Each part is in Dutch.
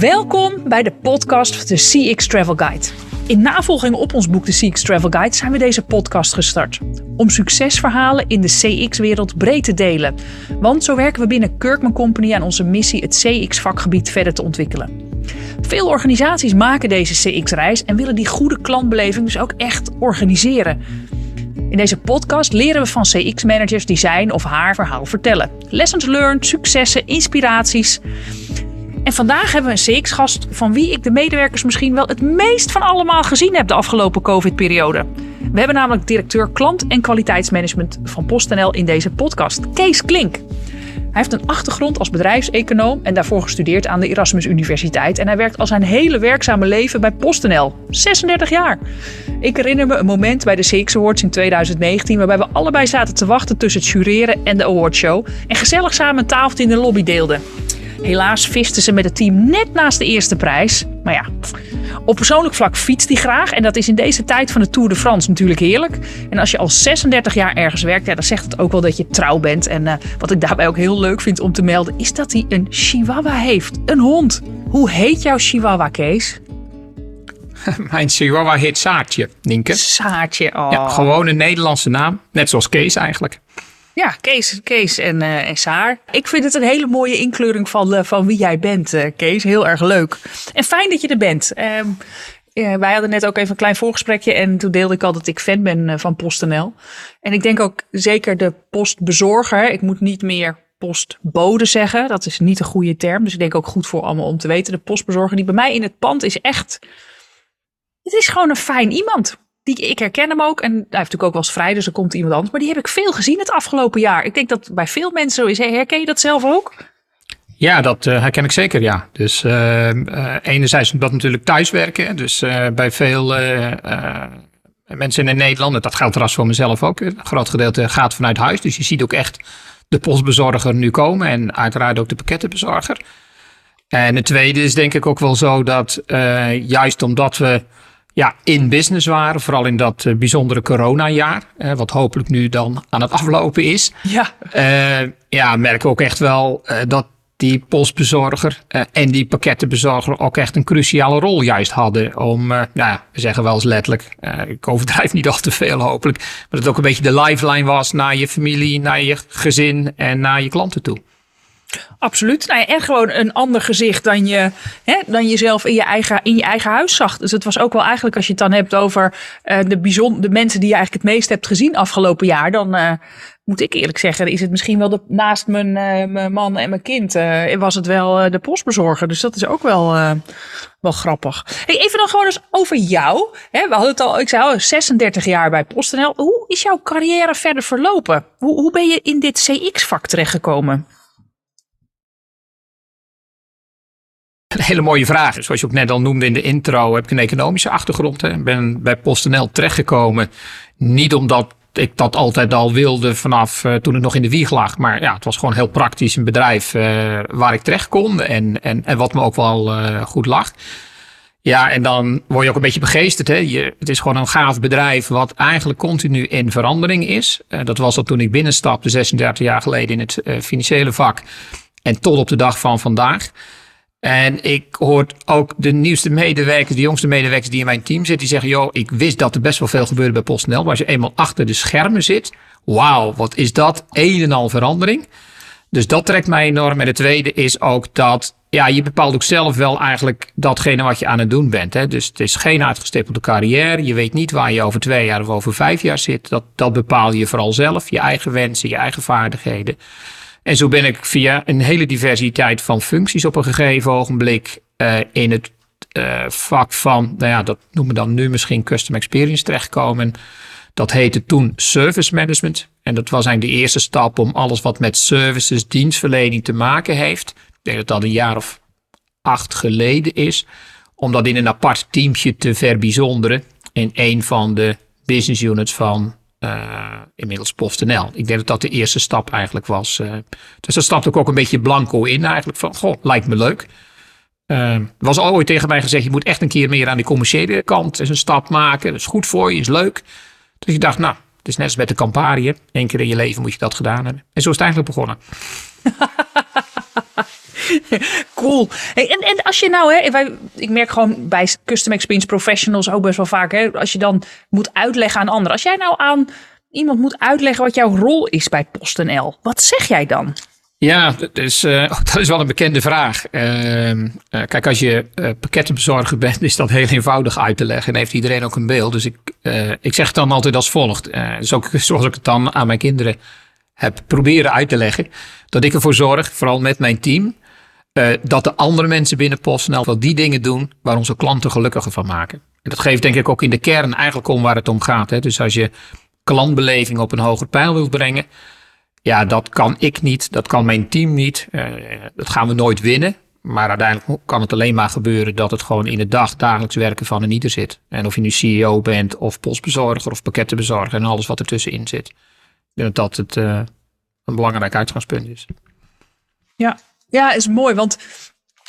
Welkom bij de podcast de CX Travel Guide. In navolging op ons boek de CX Travel Guide zijn we deze podcast gestart. Om succesverhalen in de CX-wereld breed te delen. Want zo werken we binnen Kirkman Company aan onze missie het CX-vakgebied verder te ontwikkelen. Veel organisaties maken deze CX-reis en willen die goede klantbeleving dus ook echt organiseren. In deze podcast leren we van CX-managers die zijn of haar verhaal vertellen. Lessons learned, successen, inspiraties. En vandaag hebben we een CX-gast van wie ik de medewerkers misschien wel het meest van allemaal gezien heb de afgelopen COVID-periode. We hebben namelijk directeur klant- en kwaliteitsmanagement van PostNL in deze podcast, Kees Klink. Hij heeft een achtergrond als bedrijfseconoom en daarvoor gestudeerd aan de Erasmus Universiteit. En hij werkt al zijn hele werkzame leven bij PostNL. 36 jaar. Ik herinner me een moment bij de CX Awards in 2019 waarbij we allebei zaten te wachten tussen het jureren en de awardshow. En gezellig samen een tafeltje in de lobby deelden. Helaas visten ze met het team net naast de eerste prijs. Maar ja, op persoonlijk vlak fietst hij graag. En dat is in deze tijd van de Tour de France natuurlijk heerlijk. En als je al 36 jaar ergens werkt, ja, dan zegt het ook wel dat je trouw bent. En uh, wat ik daarbij ook heel leuk vind om te melden, is dat hij een chihuahua heeft. Een hond. Hoe heet jouw chihuahua, Kees? Mijn chihuahua heet Saartje, Nienke. Saartje, oh. Ja, gewoon een Nederlandse naam. Net zoals Kees eigenlijk. Ja, Kees, Kees en, uh, en Saar. Ik vind het een hele mooie inkleuring van, uh, van wie jij bent, uh, Kees. Heel erg leuk. En fijn dat je er bent. Ja, wij hadden net ook even een klein voorgesprekje en toen deelde ik al dat ik fan ben van PostNL. En ik denk ook zeker de postbezorger. Ik moet niet meer postbode zeggen. Dat is niet een goede term. Dus ik denk ook goed voor allemaal om te weten. De postbezorger die bij mij in het pand is echt... Het is gewoon een fijn iemand die, ik herken hem ook. En hij heeft natuurlijk ook wel eens vrij, dus er komt iemand anders. Maar die heb ik veel gezien het afgelopen jaar. Ik denk dat bij veel mensen zo is. Herken je dat zelf ook? Ja, dat uh, herken ik zeker, ja. Dus uh, uh, enerzijds dat natuurlijk thuiswerken. Dus bij veel mensen in Nederland, dat geldt trouwens voor mezelf ook. Een groot gedeelte gaat vanuit huis. Dus je ziet ook echt de postbezorger nu komen. En uiteraard ook de pakkettenbezorger. En het tweede is denk ik ook wel zo dat juist omdat we ja, in business waren. Vooral in dat uh, bijzondere coronajaar. Uh, wat hopelijk nu dan aan het aflopen is. Ja, uh, ja merken we ook echt wel dat die postbezorger en die pakkettenbezorger ook echt een cruciale rol juist hadden. Om, nou ja, we zeggen wel eens letterlijk, ik overdrijf niet al te veel hopelijk. Maar dat het ook een beetje de lifeline was naar je familie, naar je gezin en naar je klanten toe. Absoluut. Nou en gewoon een ander gezicht dan je hè, dan jezelf in je, eigen, in je eigen huis zag. Dus het was ook wel eigenlijk, als je het dan hebt over uh, de, bijzonder, de mensen die je eigenlijk het meest hebt gezien afgelopen jaar, dan uh, moet ik eerlijk zeggen, is het misschien wel de, naast mijn, uh, mijn man en mijn kind, was het wel de postbezorger. Dus dat is ook wel, wel grappig. Even dan gewoon eens over jou. Hè, we hadden het al, ik zei al, 36 jaar bij PostNL. Hoe is jouw carrière verder verlopen? Hoe, hoe ben je in dit CX-vak terechtgekomen? Een hele mooie vraag. Zoals je ook net al noemde in de intro, heb ik een economische achtergrond. Ik ben bij PostNL terechtgekomen. Niet omdat ik dat altijd al wilde vanaf uh, toen ik nog in de wieg lag. Maar ja, het was gewoon heel praktisch een bedrijf uh, waar ik terecht kon. En, en, en wat me ook wel uh, goed lag. Ja, en dan word je ook een beetje begeesterd. Hè? Het is gewoon een gaaf bedrijf wat eigenlijk continu in verandering is. dat was al toen ik binnenstapte 36 jaar geleden in het financiële vak. En tot op de dag van vandaag. En ik hoor ook de nieuwste medewerkers, de jongste medewerkers die in mijn team zitten, die zeggen: Joh, ik wist dat er best wel veel gebeurde bij PostNL. Maar als je eenmaal achter de schermen zit, wauw, wat is dat? Een en al verandering. Dus dat trekt mij enorm. En het tweede is ook dat ja, je bepaalt ook zelf wel eigenlijk datgene wat je aan het doen bent. Hè? Dus het is geen uitgestippelde carrière. Je weet niet waar je over twee jaar of over vijf jaar zit. Dat, dat bepaal je vooral zelf. Je eigen wensen, je eigen vaardigheden. En zo ben ik via een hele diversiteit van functies op een gegeven ogenblik uh, in het uh, vak van, nou ja, dat noemen we dan nu misschien custom experience terechtkomen. Dat heette toen service management. En dat was eigenlijk de eerste stap om alles wat met services, dienstverlening te maken heeft. Ik denk dat dat een jaar of acht geleden is. Om dat in een apart teamje te verbijzonderen in een van de business units van uh, inmiddels PostNL. Ik denk dat dat de eerste stap eigenlijk was. Uh, dus daar stapte ik ook een beetje blanco in eigenlijk. Van, goh, lijkt me leuk. Uh, was al ooit tegen mij gezegd, je moet echt een keer meer aan die commerciële kant eens een stap maken. Dat is goed voor je, is leuk. Dus ik dacht, nou, het is net als met de Campari. Eén keer in je leven moet je dat gedaan hebben. En zo is het eigenlijk begonnen. cool. Hey, en, en als je nou, hè, ik merk gewoon bij custom experience professionals ook best wel vaak, hè, als je dan moet uitleggen aan anderen. Als jij nou aan iemand moet uitleggen wat jouw rol is bij PostNL, wat zeg jij dan? Ja, dat is, uh, dat is wel een bekende vraag. Uh, uh, kijk, als je pakkettenbezorger bent, is dat heel eenvoudig uit te leggen. En heeft iedereen ook een beeld. Dus ik, ik zeg het dan altijd als volgt. dus zoals ik het dan aan mijn kinderen heb proberen uit te leggen. Dat ik ervoor zorg, vooral met mijn team, dat de andere mensen binnen PostNL wel die dingen doen waar onze klanten gelukkiger van maken. En dat geeft denk ik ook in de kern eigenlijk om waar het om gaat. Hè. Dus als je klantbeleving op een hoger pijl wilt brengen ja, dat kan ik niet, dat kan mijn team niet. Uh, dat gaan we nooit winnen. Maar uiteindelijk kan het alleen maar gebeuren dat het gewoon in het dag, dagelijks werken van een ieder zit. En of je nu CEO bent, of postbezorger, of pakkettenbezorger en alles wat ertussenin zit. Ik denk dat dat het, uh, een belangrijk uitgangspunt is. Ja, ja, is mooi. Want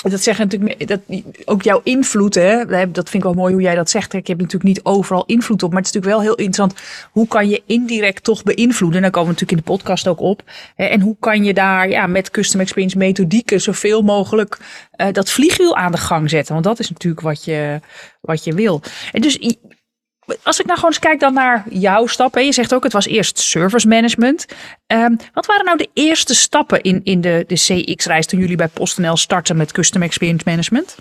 dat zeggen natuurlijk dat ook jouw invloed, hè, dat vind ik wel mooi hoe jij dat zegt. Ik heb natuurlijk niet overal invloed op, maar het is natuurlijk wel heel interessant. Hoe kan je indirect toch beïnvloeden? En daar komen we natuurlijk in de podcast ook op. En hoe kan je daar ja, met custom experience methodieken zoveel mogelijk uh, dat vliegwiel aan de gang zetten? Want dat is natuurlijk wat je, wat je wil. En dus als ik nou gewoon eens kijk dan naar jouw stappen. Je zegt ook, het was eerst service management. Um, wat waren nou de eerste stappen in, in de, de CX-reis toen jullie bij PostNL starten met Custom Experience Management?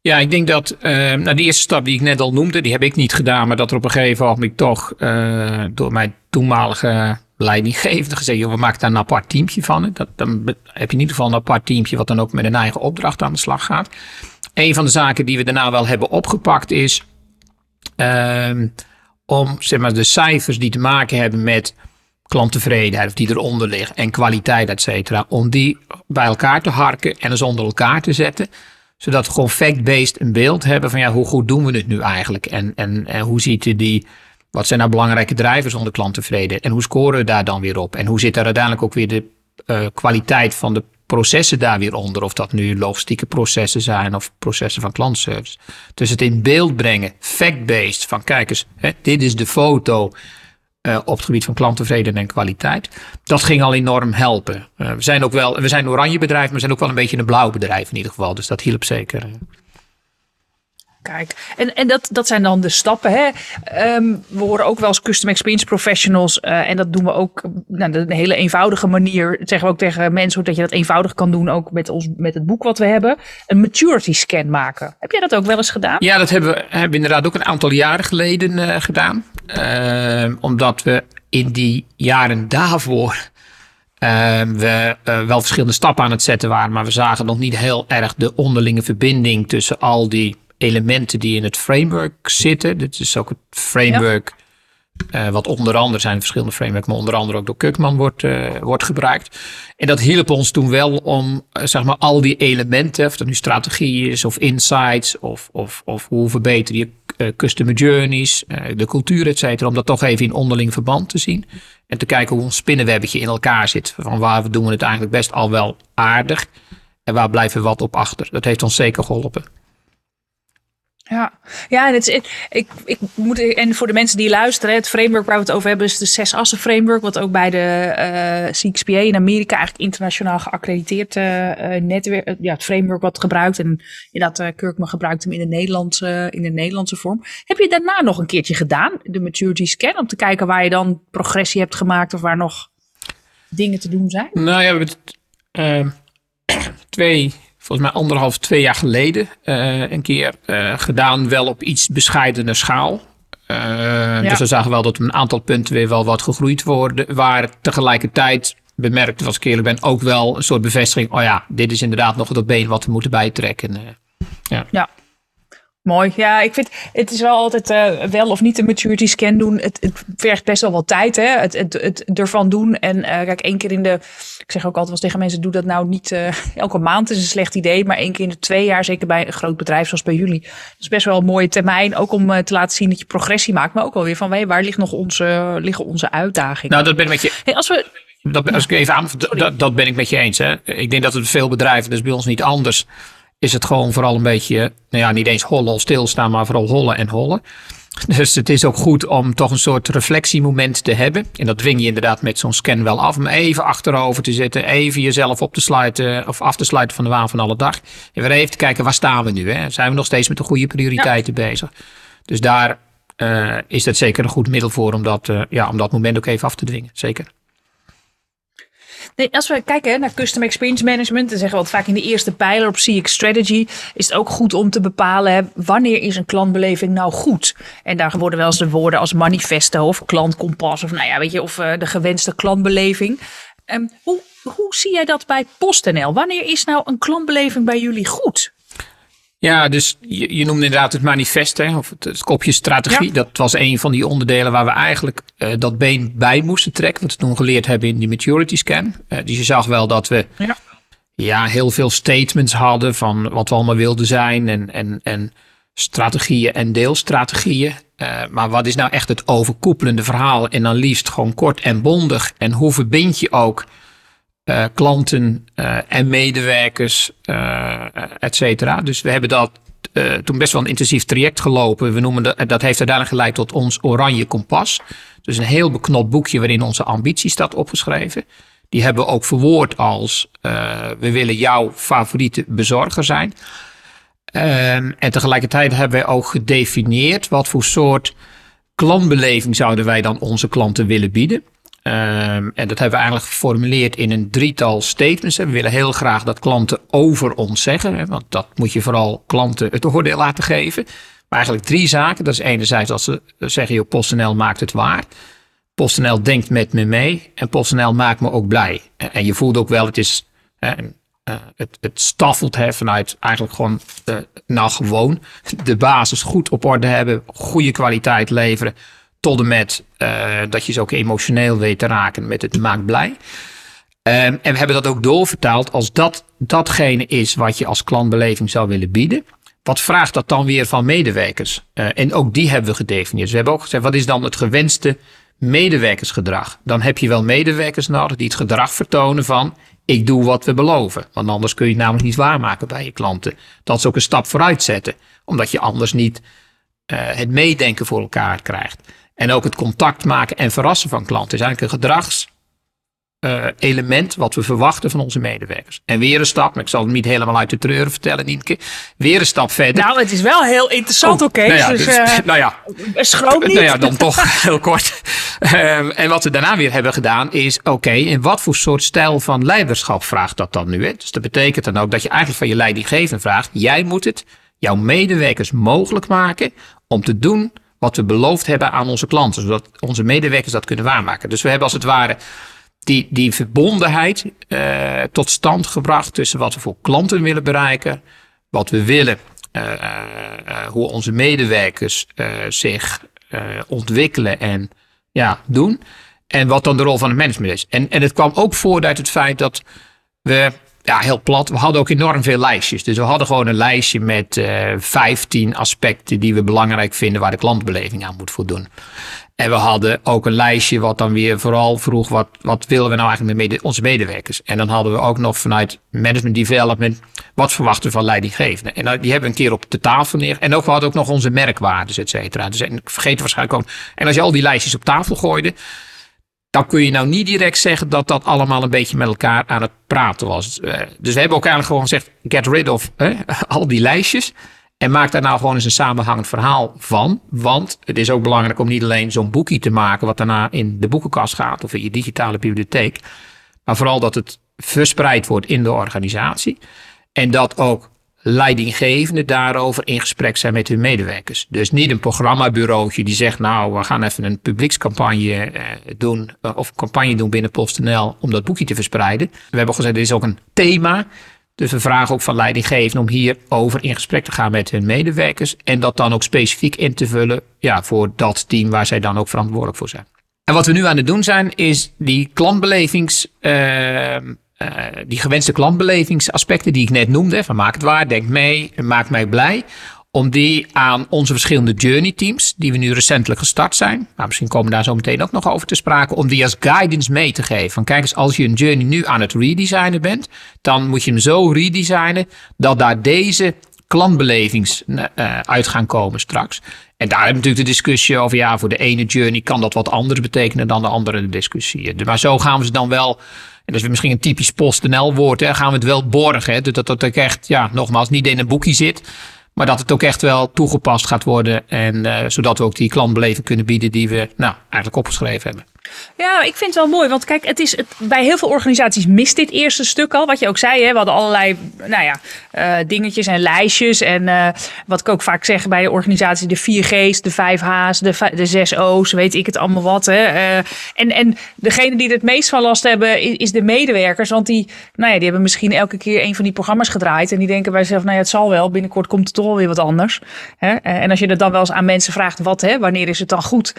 Ja, ik denk dat uh, nou, die eerste stap die ik net al noemde, die heb ik niet gedaan. Maar dat er op een gegeven moment toch uh, door mijn toenmalige leidinggevende gezegd, joh, we maken daar een apart teampje van. Dat, dan heb je in ieder geval een apart teampje wat dan ook met een eigen opdracht aan de slag gaat. Een van de zaken die we daarna wel hebben opgepakt is Ehm, om zeg maar, de cijfers die te maken hebben met klanttevredenheid, of die eronder liggen, en kwaliteit, et cetera, om die bij elkaar te harken en eens onder elkaar te zetten. Zodat we gewoon fact-based een beeld hebben van ja, hoe goed doen we het nu eigenlijk? En, en, en hoe ziet die, wat zijn nou belangrijke drijvers onder klanttevredenheid? En hoe scoren we daar dan weer op? En hoe zit daar uiteindelijk ook weer de uh, kwaliteit van de processen daar weer onder. Of dat nu logistieke processen zijn of processen van klantservice. Dus het in beeld brengen, fact-based, van kijk eens, dit is de foto uh, op het gebied van klanttevredenheid en kwaliteit. Dat ging al enorm helpen. Uh, we zijn ook wel, we zijn een oranje bedrijf, maar we zijn ook wel een beetje een blauw bedrijf in ieder geval. Dus dat hielp zeker. Kijk, en, en dat, dat zijn dan de stappen. Hè? Um, we horen ook wel als custom experience professionals. Uh, en dat doen we ook nou, een hele eenvoudige manier. Zeggen we ook tegen mensen dat je dat eenvoudig kan doen. Ook met, ons, met het boek wat we hebben. Een maturity scan maken. Heb jij dat ook wel eens gedaan? Ja, dat hebben we, hebben inderdaad ook een aantal jaren geleden uh, gedaan. Uh, omdat we in die jaren daarvoor. Uh, we uh, wel verschillende stappen aan het zetten waren, maar we zagen nog niet heel erg de onderlinge verbinding tussen al die elementen die in het framework zitten. Dit is ook het framework. Uh, wat onder andere zijn verschillende frameworks, maar onder andere ook door Kukman wordt, uh, wordt gebruikt. En dat hielp ons toen wel om uh, zeg maar al die elementen, of dat nu strategie is, of insights, of, of, of hoe verbeter je customer journeys, de cultuur, et cetera, om dat toch even in onderling verband te zien. En te kijken hoe ons spinnenwebbetje in elkaar zit. Van waar doen we het eigenlijk best al wel aardig en waar blijven we wat op achter. Dat heeft ons zeker geholpen. Ja, ja en, het is, ik, ik moet, en voor de mensen die luisteren, het framework waar we het over hebben is de zes assen framework, wat ook bij de uh, eh, CXPA in Amerika eigenlijk internationaal geaccrediteerd uh, netwerk, ja, het framework wat gebruikt. En inderdaad, uh, Kirkman gebruikt hem in de, Nederlandse, in de Nederlandse vorm. Heb je daarna nog een keertje gedaan, de maturity scan, om te kijken waar je dan progressie hebt gemaakt of waar nog dingen te doen zijn? Nou ja, we hebben twee volgens mij anderhalf, twee jaar geleden uh, een keer uh, gedaan. Wel op iets bescheidener schaal. Uh, ja. Dus we zagen wel dat een aantal punten weer wel wat gegroeid worden, waren. Tegelijkertijd bemerkte, als ik eerlijk ben, ook wel een soort bevestiging. Oh ja, dit is inderdaad nog dat been wat we moeten bijtrekken. ja. ja. Mooi. Ja, ik vind het is wel altijd uh, wel of niet een maturity scan doen. Het, het vergt best wel wat tijd, hè? Het, het, het ervan doen. En uh, kijk, één keer in de. Ik zeg ook altijd wel tegen mensen: doe dat nou niet uh, elke maand. is een slecht idee. Maar één keer in de twee jaar, zeker bij een groot bedrijf zoals bij jullie. Dat is best wel een mooie termijn. Ook om te laten zien dat je progressie maakt. Maar ook alweer van hey, waar ligt nog onze, liggen onze uitdagingen? Nou, dat ben ik met je. Hey, als we. Dat, als ik even aan, dat, dat ben ik met je eens. Hè? Ik denk dat het veel bedrijven, dus bij ons niet anders is het gewoon vooral een beetje, nou ja, niet eens hollen of stilstaan, maar vooral hollen en hollen. Dus het is ook goed om toch een soort reflectiemoment te hebben. En dat dwing je inderdaad met zo'n scan wel af. Om even achterover te zitten. Even jezelf op te sluiten. Of af te sluiten van de waan van alle dag. En weer even te kijken, waar staan we nu? Hè? Zijn we nog steeds met de goede prioriteiten bezig? Dus daar uh, is dat zeker een goed middel voor. Om dat, uh, ja, om dat moment ook even af te dwingen. Zeker. Nee, als we kijken naar Custom Experience Management, dan zeggen we vaak in de eerste pijler op CX Strategy, is het ook goed om te bepalen wanneer is een klantbeleving nou goed. En daar worden wel eens de woorden als manifesto of klantkompas of nou ja, weet je, of uh, de gewenste klantbeleving. Um, hoe, hoe zie jij dat bij PostNL? Wanneer is nou een klantbeleving bij jullie goed? Ja, dus je, je noemde inderdaad het manifest, hè, of het, het kopje strategie. Dat was een van die onderdelen waar we eigenlijk uh, dat been bij moesten trekken. Wat we toen geleerd hebben in die maturity scan. Uh, dus je zag wel dat we ja. ja. heel veel statements hadden van wat we allemaal wilden zijn. En, en, en strategieën en deelstrategieën. Uh, maar wat is nou echt het overkoepelende verhaal? En dan liefst gewoon kort en bondig. En hoe verbind je ook uh, klanten uh, en medewerkers, uh, et cetera. Dus we hebben dat toen best wel een intensief traject gelopen. We noemen dat, dat heeft uiteindelijk geleid tot ons Oranje Kompas. Dus een heel beknopt boekje waarin onze ambitie staat opgeschreven. Die hebben we ook verwoord als we willen jouw favoriete bezorger zijn. Ehm, en tegelijkertijd hebben we ook gedefinieerd wat voor soort klantbeleving zouden wij dan onze klanten willen bieden. Um, en dat hebben we eigenlijk geformuleerd in een drietal statements. We willen heel graag dat klanten over ons zeggen. Hè, want dat moet je vooral klanten het oordeel laten geven. Maar eigenlijk drie zaken. Dat is enerzijds als ze zeggen, joh, PostNL maakt het waar. PostNL denkt met me mee. En PostNL maakt me ook blij. En je voelt ook wel, het is... Hè, uh, het, het staffelt vanuit eigenlijk gewoon, uh, nou gewoon, de basis goed op orde hebben, goede kwaliteit leveren, tot en met uh, dat je ze ook emotioneel weet te raken met het maakt blij. Um, en we hebben dat ook doorvertaald als dat datgene is wat je als klantbeleving zou willen bieden. Wat vraagt dat dan weer van medewerkers? Uh, en ook die hebben we gedefinieerd. We hebben ook gezegd, wat is dan het gewenste medewerkersgedrag? Dan heb je wel medewerkers nodig die het gedrag vertonen van ik doe wat we beloven. Want anders kun je het namelijk niet waarmaken bij je klanten. Dat ze ook een stap vooruit zetten. Omdat je anders niet uh, het meedenken voor elkaar krijgt. En ook het contact maken en verrassen van klanten is eigenlijk een gedrags uh, element wat we verwachten van onze medewerkers. En weer een stap, maar ik zal het niet helemaal uit de treuren vertellen, Nienke. Weer een stap verder. Nou, het is wel heel interessant, oké. Oh, nou ja, dus, dus, uh, nou ja, schroom niet. Nou ja, dan toch heel kort. Uh, en wat we daarna weer hebben gedaan is, oké, okay, in wat voor soort stijl van leiderschap vraagt dat dan nu? Hè? Dus dat betekent dan ook dat je eigenlijk van je leidinggevende vraagt, jij moet het jouw medewerkers mogelijk maken om te doen wat we beloofd hebben aan onze klanten, zodat onze medewerkers dat kunnen waarmaken. Dus we hebben als het ware die, die verbondenheid uh, tot stand gebracht tussen wat we voor klanten willen bereiken, wat we willen, uh, uh, hoe onze medewerkers zich ontwikkelen en ja, doen. En wat dan de rol van het management is. En, en het kwam ook voort uit het feit dat we ja, heel plat. We hadden ook enorm veel lijstjes. Dus we hadden gewoon een lijstje met uh, 15 aspecten die we belangrijk vinden waar de klantbeleving aan moet voldoen. En we hadden ook een lijstje wat dan weer vooral vroeg, wat, wat willen we nou eigenlijk met onze medewerkers? En dan hadden we ook nog vanuit management development, wat verwachten we van leidinggevenden? En die hebben we een keer op de tafel neer. En ook, we hadden ook nog onze merkwaarden, et cetera. Dus en ik vergeet waarschijnlijk ook. En als je al die lijstjes op tafel gooide, dan kun je nou niet direct zeggen dat dat allemaal een beetje met elkaar aan het praten was. Uh, dus we hebben eigenlijk gewoon gezegd, get rid of uh, al die lijstjes. En maak daar nou gewoon eens een samenhangend verhaal van. Want het is ook belangrijk om niet alleen zo'n boekje te maken wat daarna in de boekenkast gaat of in je digitale bibliotheek. Maar vooral dat het verspreid wordt in de organisatie. En dat ook leidinggevenden daarover in gesprek zijn met hun medewerkers. Dus niet een programmabureautje die zegt, nou, we gaan even een publiekscampagne eh, doen, of een campagne doen binnen PostNL om dat boekje te verspreiden. We hebben gezegd, dit is ook een thema. Dus we vragen ook van leidinggevenden om hierover in gesprek te gaan met hun medewerkers en dat dan ook specifiek in te vullen ja, voor dat team waar zij dan ook verantwoordelijk voor zijn. En wat we nu aan het doen zijn, is die klantbelevings. Uh, die gewenste klantbelevingsaspecten die ik net noemde, van maak het waar, denk mee, maak mij blij, om die aan onze verschillende journey teams, die we nu recentelijk gestart zijn, maar misschien komen we daar zo meteen ook nog over te sprake, om die als guidance mee te geven. Van kijk eens, als je een journey nu aan het redesignen bent, dan moet je hem zo redesignen dat daar deze klantbelevings uh, uit gaan komen straks. En daar hebben we natuurlijk de discussie over, ja, voor de ene journey kan dat wat anders betekenen dan de andere discussie. Maar zo gaan we ze dan wel, dat is misschien een typisch PostNL woord, hè, gaan we het wel borgen. Hè, dat dat ook echt, ja, nogmaals, niet in een boekje zit. Maar dat het ook echt wel toegepast gaat worden. En uh, zodat we ook die klantbeleving kunnen bieden die we nou, eigenlijk opgeschreven hebben. Ja, ik vind het wel mooi. Want kijk, het is bij heel veel organisaties mist dit eerste stuk al. Wat je ook zei, hè, we hadden allerlei nou ja, uh, dingetjes en lijstjes. En uh, wat ik ook vaak zeg bij de organisatie, de 4G's, de 5H's, de, de 6 O's, weet ik het allemaal wat. Hè. Uh, en, en degene die er het meest van last hebben, is, de medewerkers. Want die, nou ja, die hebben misschien elke keer een van die programma's gedraaid. En die denken bij zichzelf, nou ja, het zal wel. Binnenkort komt het toch wel weer wat anders. Hè. En als je er dan wel eens aan mensen vraagt, wat, hè, wanneer is het dan goed?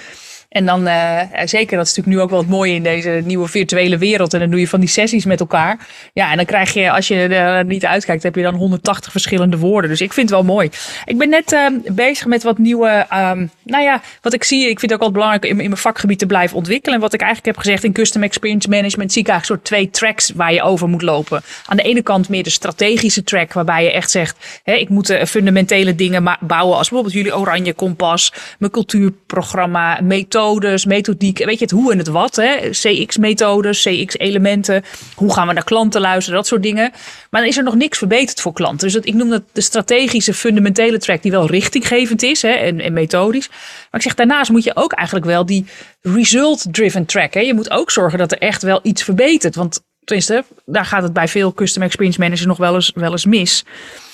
En dan, uh, zeker, dat is natuurlijk nu ook wel het mooie in deze nieuwe virtuele wereld. En dan doe je van die sessies met elkaar. Ja, en dan krijg je, als je er niet uitkijkt, heb je dan 180 verschillende woorden. Dus ik vind het wel mooi. Ik ben net uh, bezig met wat nieuwe, um, nou ja, wat ik zie. Ik vind het ook wel belangrijk in, in mijn vakgebied te blijven ontwikkelen. En wat ik eigenlijk heb gezegd in Custom Experience Management, zie ik eigenlijk soort twee tracks waar je over moet lopen. Aan de ene kant meer de strategische track, waarbij je echt zegt, hè, ik moet fundamentele dingen bouwen. Als bijvoorbeeld jullie Oranje Kompas, mijn cultuurprogramma, methode methodes, methodiek, weet je het hoe en het wat. Hè? CX-methodes, CX-elementen. Hoe gaan we naar klanten luisteren, dat soort dingen. Maar dan is er nog niks verbeterd voor klanten. Dus dat, ik noem dat de strategische, fundamentele track die wel richtinggevend is hè, en, en methodisch. Maar ik zeg daarnaast moet je ook eigenlijk wel die result-driven track. Hè? Je moet ook zorgen dat er echt wel iets verbetert. Want tenminste, daar gaat het bij veel custom experience managers nog wel eens, wel eens mis.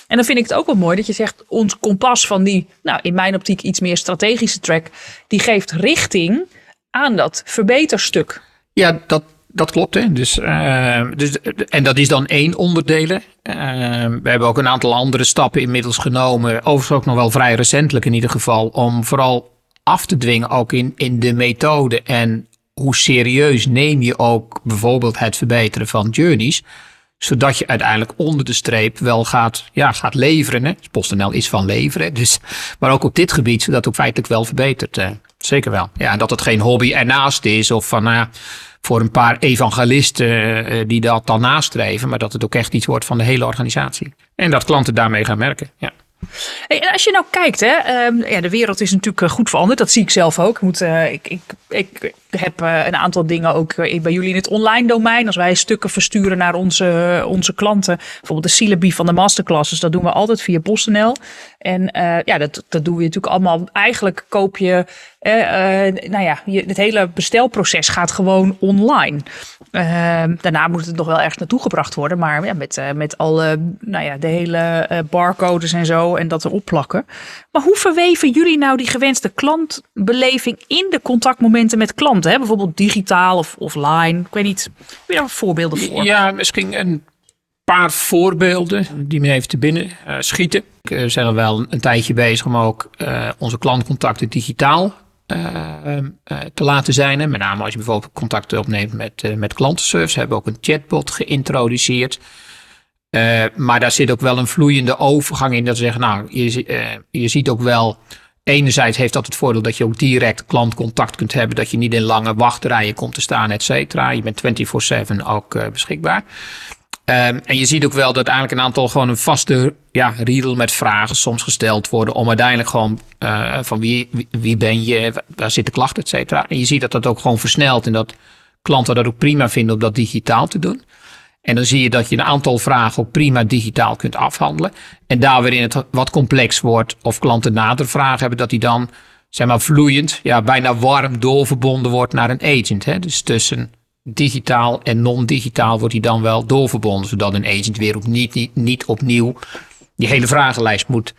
En dan vind ik het ook wel mooi dat je zegt, ons kompas van die, nou in mijn optiek iets meer strategische track, die geeft richting aan dat verbeterstuk. Ja, dat, dat klopt. Hè? Dus, uh, dus, en dat is dan één onderdeel. Uh, we hebben ook een aantal andere stappen inmiddels genomen. Overigens ook nog wel vrij recentelijk in ieder geval. Om vooral af te dwingen ook in, in de methode. En hoe serieus neem je ook bijvoorbeeld het verbeteren van journeys zodat je uiteindelijk onder de streep wel gaat, ja, gaat leveren. Hè? Dus PostNL is van leveren. Dus, maar ook op dit gebied, zodat het ook feitelijk wel verbetert. Eh, zeker wel. Ja, en dat het geen hobby ernaast is of van nou voor een paar evangelisten uh, die dat dan nastreven. Maar dat het ook echt iets wordt van de hele organisatie. En dat klanten daarmee gaan merken. Ja. en als je nou kijkt, hè, um, ja, de wereld is natuurlijk eh, goed veranderd. Dat zie ik zelf ook. Ik, moet, ik, ik, ik heb uh, een aantal dingen ook uh, bij jullie in het online domein. Als wij stukken versturen naar onze, onze klanten. Bijvoorbeeld de syllabi van de masterclasses. Dat doen we altijd via PostNL. En ja, dat, dat doen we natuurlijk allemaal. Eigenlijk koop je, nou ja, je, het hele bestelproces gaat gewoon online. Ehm, daarna moet het nog wel ergens naartoe gebracht worden. Maar ja, met, met alle, nou ja, de hele barcodes en zo. En dat erop plakken. Maar hoe verweven jullie nou die gewenste klantbeleving in de contactmomenten met klanten? Hè? Bijvoorbeeld digitaal of offline. Ik weet niet. Heb je daar voorbeelden voor? Ja, misschien een paar voorbeelden die me even te binnen uh, schieten. We uh, zijn al wel een tijdje bezig om ook uh, onze klantcontacten digitaal uh, te laten zijn. Met name als je bijvoorbeeld contacten opneemt met, met klantenservice. hebben we ook een chatbot geïntroduceerd. Maar daar zit ook wel een vloeiende overgang in. Dat ze zeggen, nou, je, je ziet ook wel Enerzijds heeft dat het voordeel dat je ook direct klantcontact kunt hebben. Dat je niet in lange wachtrijen komt te staan, et cetera. Je bent 24-7 ook uh, beschikbaar. Um, en je ziet ook wel dat eigenlijk een aantal gewoon een vaste ja, riedel met vragen soms gesteld worden. Om uiteindelijk gewoon van wie, wie, wie, ben je, waar zit de klacht, et cetera. En je ziet dat dat ook gewoon versnelt en dat klanten dat ook prima vinden om dat digitaal te doen. En dan zie je dat je een aantal vragen ook prima digitaal kunt afhandelen. En daar waarin het wat complex wordt of klanten nader vragen hebben, dat die dan zeg maar vloeiend, ja, bijna warm doorverbonden wordt naar een agent. Hè? Dus tussen digitaal en non-digitaal wordt die dan wel doorverbonden, zodat een agent weer op niet, niet, niet opnieuw die hele vragenlijst moet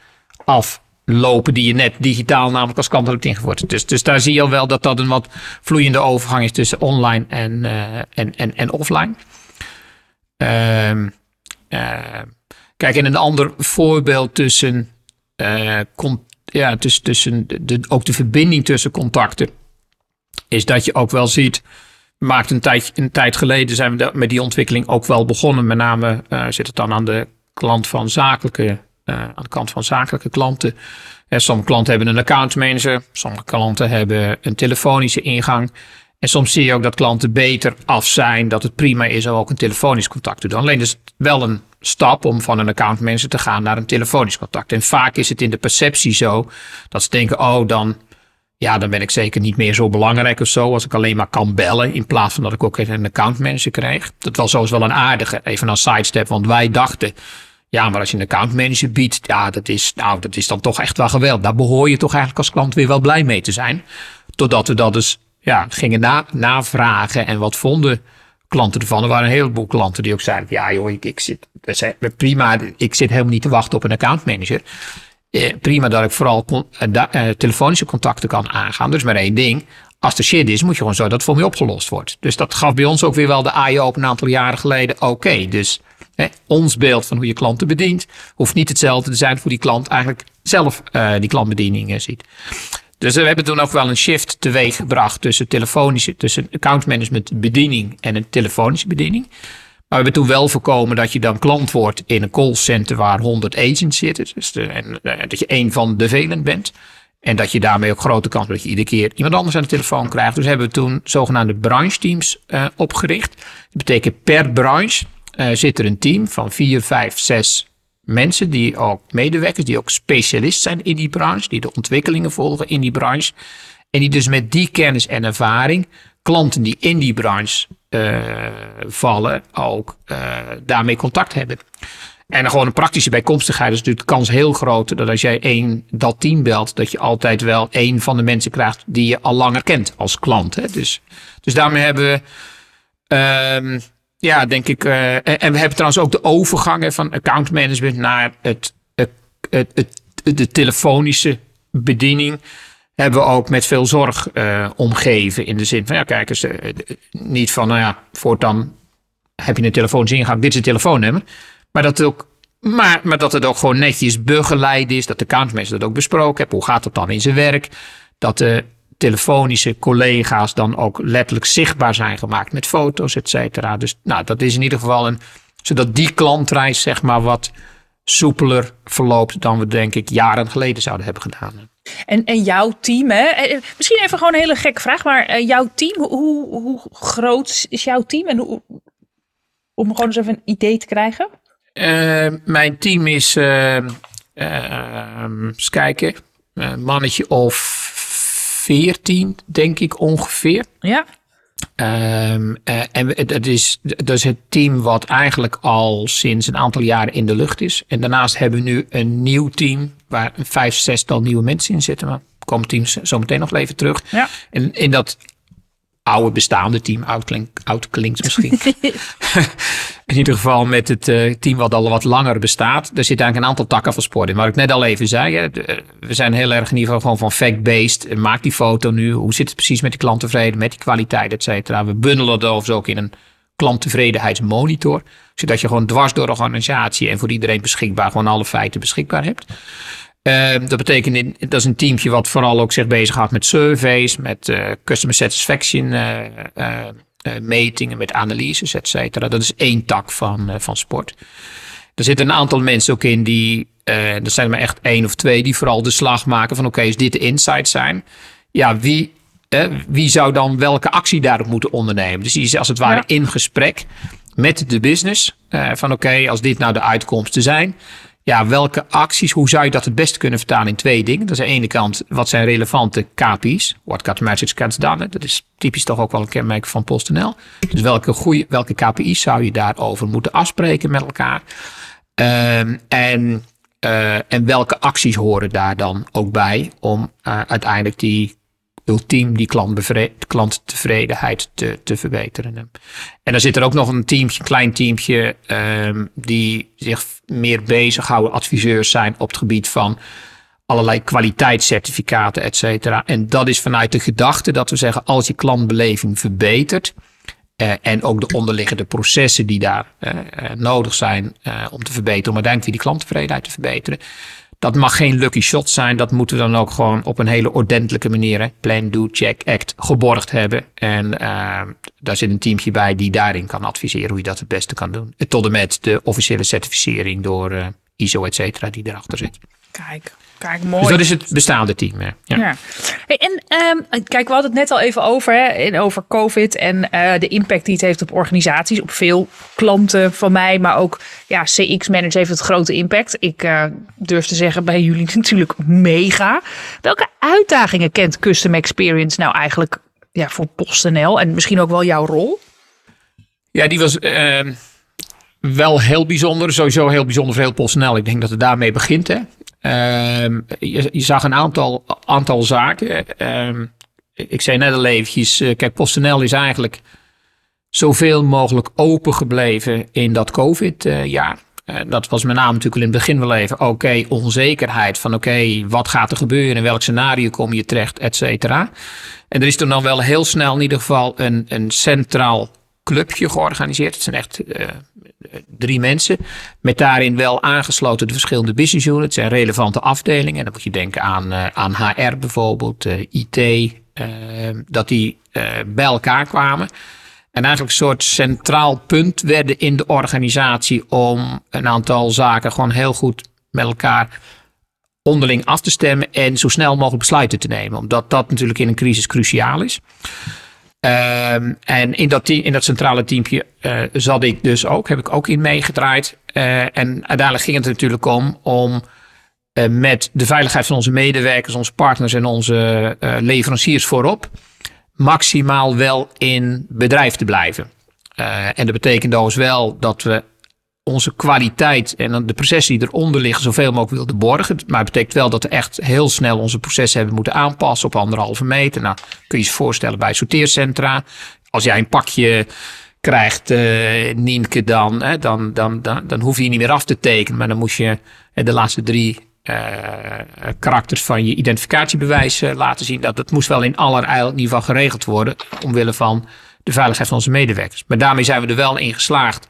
aflopen die je net digitaal namelijk als klant hebt ingevoerd. Dus, dus daar zie je al wel dat dat een wat vloeiende overgang is tussen online en, uh, en, en, en offline. Uh, uh, kijk, en een ander voorbeeld tussen, uh, ja, tussen, tussen de, ook de verbinding tussen contacten, is dat je ook wel ziet. Maakt een tijd, een tijd geleden zijn we met die ontwikkeling ook wel begonnen. Met name uh, zit het dan aan de klant van zakelijke, aan de kant van zakelijke klanten. sommige klanten hebben een account manager, sommige klanten hebben een telefonische ingang. En soms zie je ook dat klanten beter af zijn, dat het prima is om ook een telefonisch contact te doen. Alleen is het wel een stap om van een accountmanager te gaan naar een telefonisch contact. En vaak is het in de perceptie zo dat ze denken, oh dan, ja, dan ben ik zeker niet meer zo belangrijk of zo als ik alleen maar kan bellen in plaats van dat ik ook een accountmanager krijg. Dat was zo wel een aardige, even een sidestep, want wij dachten, ja, maar als je een accountmanager biedt, ja, dat is, nou, dat is dan toch echt wel geweldig. Daar behoor je toch eigenlijk als klant weer wel blij mee te zijn. Totdat we dat dus ja, gingen na, navragen en wat vonden klanten ervan. Er waren een heleboel klanten die ook zeiden: Ja, joh, ik, ik zit prima. Ik zit helemaal niet te wachten op een accountmanager. Eh, prima dat ik vooral eh, eh, telefonische contacten kan aangaan. Dus maar één ding. Als er shit is, moet je gewoon zorgen dat het voor mij opgelost wordt. Dus dat gaf bij ons ook weer wel de AI op een aantal jaren geleden. Oké, dus hè, ons beeld van hoe je klanten bedient, hoeft niet hetzelfde te zijn voor die klant eigenlijk zelf uh, die klantbediening ziet. Dus we hebben toen ook wel een shift teweeg gebracht tussen telefonische, tussen accountmanagement bediening en een telefonische bediening. Maar we hebben toen wel voorkomen dat je dan klant wordt in een callcenter waar 100 agents zitten. Dus en, eh, dat je één van de velen bent. En dat je daarmee ook grote kans dat je iedere keer iemand anders aan de telefoon krijgt. Dus hebben we toen zogenaamde branche teams uh, opgericht. Dat betekent per branche uh, zit er een team van vier, vijf, zes mensen die ook medewerkers, die ook specialist zijn in die branche, die de ontwikkelingen volgen in die branche. En die dus met die kennis en ervaring klanten die in die branche uh, vallen ook uh, daarmee contact hebben. En gewoon een praktische bijkomstigheid is natuurlijk de kans heel groot dat als jij één dat team belt, dat je altijd wel één van de mensen krijgt die je al langer kent als klant. Hè? Dus, dus daarmee hebben we uh, ja, denk ik. Uh, en we hebben trouwens ook de overgangen van account management naar het, het, het, het, de telefonische bediening. Hebben we ook met veel zorg uh, omgeven. In de zin van, ja, kijk eens, uh, niet van, nou ja, voortaan heb je een telefonische ingang, dit is een telefoonnummer. Maar dat het ook maar, maar dat het ook gewoon netjes begeleid is. Dat de accountmanager dat ook besproken heeft. Hoe gaat het dan in zijn werk? Dat de telefonische collega's dan ook letterlijk zichtbaar zijn gemaakt met foto's, et cetera. Dus nou, dat is in ieder geval een, zodat die klantreis zeg maar wat soepeler verloopt dan we denk ik jaren geleden zouden hebben gedaan. En, en jouw team, hè? Eh, misschien even gewoon een hele gekke vraag, maar uh, jouw team, hoe, hoe groot is jouw team? En hoe, om gewoon eens even een idee te krijgen. Uh, mijn team is, eens kijken, mannetje of 14, denk ik ongeveer. Ja. Um, uh, en het is, dat is het team wat eigenlijk al sinds een aantal jaren in de lucht is. En daarnaast hebben we nu een nieuw team waar vijf, zestal nieuwe mensen in zitten. Maar komt teams zo meteen nog even terug. Ja. En in dat oude bestaande team. Oud, klink, oud klinkt misschien. in ieder geval met het uh, team wat al wat langer bestaat. Er zit eigenlijk een aantal takken van sport in. Wat ik net al even zei. Hè, de, we zijn heel erg in ieder geval gewoon van fact-based. Maak die foto nu. Hoe zit het precies met die klanttevredenheid, met die kwaliteit, et cetera. We bundelen dat overigens ook in een klanttevredenheidsmonitor. Zodat je gewoon dwars door de organisatie en voor iedereen beschikbaar gewoon alle feiten beschikbaar hebt. Uh, dat betekent, dat is een teamje wat vooral ook zich bezighoudt met surveys, met uh, customer satisfaction uh, metingen, met analyses, et cetera. Dat is één tak van, van sport. Er zitten een aantal mensen ook in die, er zijn maar echt één of twee, die vooral de slag maken van oké, okay, als dit de insights zijn, ja, wie, wie zou dan welke actie daarop moeten ondernemen? Dus die is als het ware ja. in gesprek met de business. van oké, okay, als dit nou de uitkomsten zijn, ja, welke acties, hoe zou je dat het beste kunnen vertalen in twee dingen? Dat is aan de ene kant, wat zijn relevante KPI's? What got message gets done. Dat is typisch toch ook wel een kenmerk van PostNL. Dus welke, goede, welke KPI's zou je daarover moeten afspreken met elkaar? Um, en, uh, en welke acties horen daar dan ook bij om uh, uiteindelijk die ultiem die klanttevredenheid te, te verbeteren. En dan zit er ook nog een teamje, klein teamje, um, die zich meer bezighouden, adviseurs zijn op het gebied van allerlei kwaliteitscertificaten, et cetera. En dat is vanuit de gedachte dat we zeggen, als je klantbeleving verbetert, uh, en ook de onderliggende processen die daar uh, nodig zijn om te verbeteren, om uiteindelijk weer die klanttevredenheid te verbeteren, dat mag geen lucky shot zijn. Dat moeten we dan ook gewoon op een hele ordentelijke manier, hè, plan, do, check, act, geborgd hebben. En uh, daar zit een teamje bij die daarin kan adviseren hoe je dat het beste kan doen. Tot en met de officiële certificering door uh, ISO, et cetera, die erachter zit. Kijk, kijk, mooi. Dus dat is het bestaande team. Ja. Ja. Hey, en ehm, kijk, we hadden het net al even over, hè, over COVID en eh, de impact die het heeft op organisaties, op veel klanten van mij, maar ook ja, CX-managers heeft het grote impact. Ik eh, durf te zeggen bij jullie natuurlijk mega. Welke uitdagingen kent Custom Experience nou eigenlijk ja, voor PostNL en misschien ook wel jouw rol? Ja, die was ehm, wel heel bijzonder. Sowieso heel bijzonder voor heel PostNL. Ik denk dat het daarmee begint. Hè. Ehm, je, je, zag een aantal, aantal zaken. Ehm, ik zei net al eventjes, uh, kijk, PostNL is eigenlijk zoveel mogelijk open gebleven in dat COVID-jaar. Uh, dat was met name natuurlijk in het begin wel even, oké, onzekerheid van oké, wat gaat er gebeuren, in welk scenario kom je terecht, et cetera. En er is toen dan wel heel snel in ieder geval een, een centraal clubje georganiseerd. Het zijn echt drie mensen. Met daarin wel aangesloten de verschillende business units en relevante afdelingen. En dan moet je denken aan, uh, aan HR bijvoorbeeld, uh, IT. dat die bij elkaar kwamen. En eigenlijk een soort centraal punt werden in de organisatie om een aantal zaken gewoon heel goed met elkaar onderling af te stemmen en zo snel mogelijk besluiten te nemen. Omdat dat natuurlijk in een crisis cruciaal is. Um, en in dat, in dat centrale teampje uh, zat ik dus ook, heb ik ook in meegedraaid. Uh, en uiteindelijk ging het natuurlijk om om uh, met de veiligheid van onze medewerkers, onze partners en onze leveranciers voorop maximaal wel in bedrijf te blijven. en dat betekent dus wel dat we onze kwaliteit en de processen die eronder liggen zoveel mogelijk wilden borgen. Maar het betekent wel dat we echt heel snel onze processen hebben moeten aanpassen op anderhalve meter. Nou, kun je je voorstellen bij sorteercentra. Als jij een pakje krijgt, uh, Nienke, dan, hè, dan, dan, dan, dan hoef je niet meer af te tekenen. Maar dan moest je de laatste drie uh, karakters van je identificatiebewijs laten zien. Dat, dat moest wel in allerijl geval geregeld worden. Omwille van de veiligheid van onze medewerkers. Maar daarmee zijn we er wel in geslaagd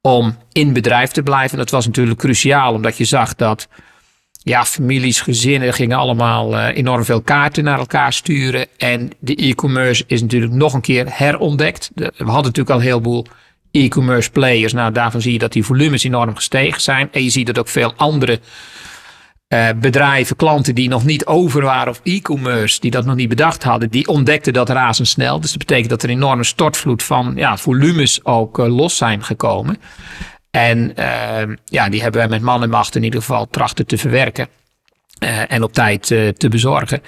om in bedrijf te blijven. Dat was natuurlijk cruciaal, omdat je zag dat ja, families, gezinnen gingen allemaal uh, enorm veel kaarten naar elkaar sturen. En de e-commerce is natuurlijk nog een keer herontdekt. we hadden natuurlijk al een heleboel e-commerce players. Nou, daarvan zie je dat die volumes enorm gestegen zijn. En je ziet dat ook veel andere uh, bedrijven, klanten die nog niet over waren op e-commerce, die dat nog niet bedacht hadden, die ontdekten dat razendsnel. Dus dat betekent dat er een enorme stortvloed van ja, volumes ook uh, los zijn gekomen. En uh, ja, die hebben wij met man en macht in ieder geval trachten te verwerken en op tijd te bezorgen.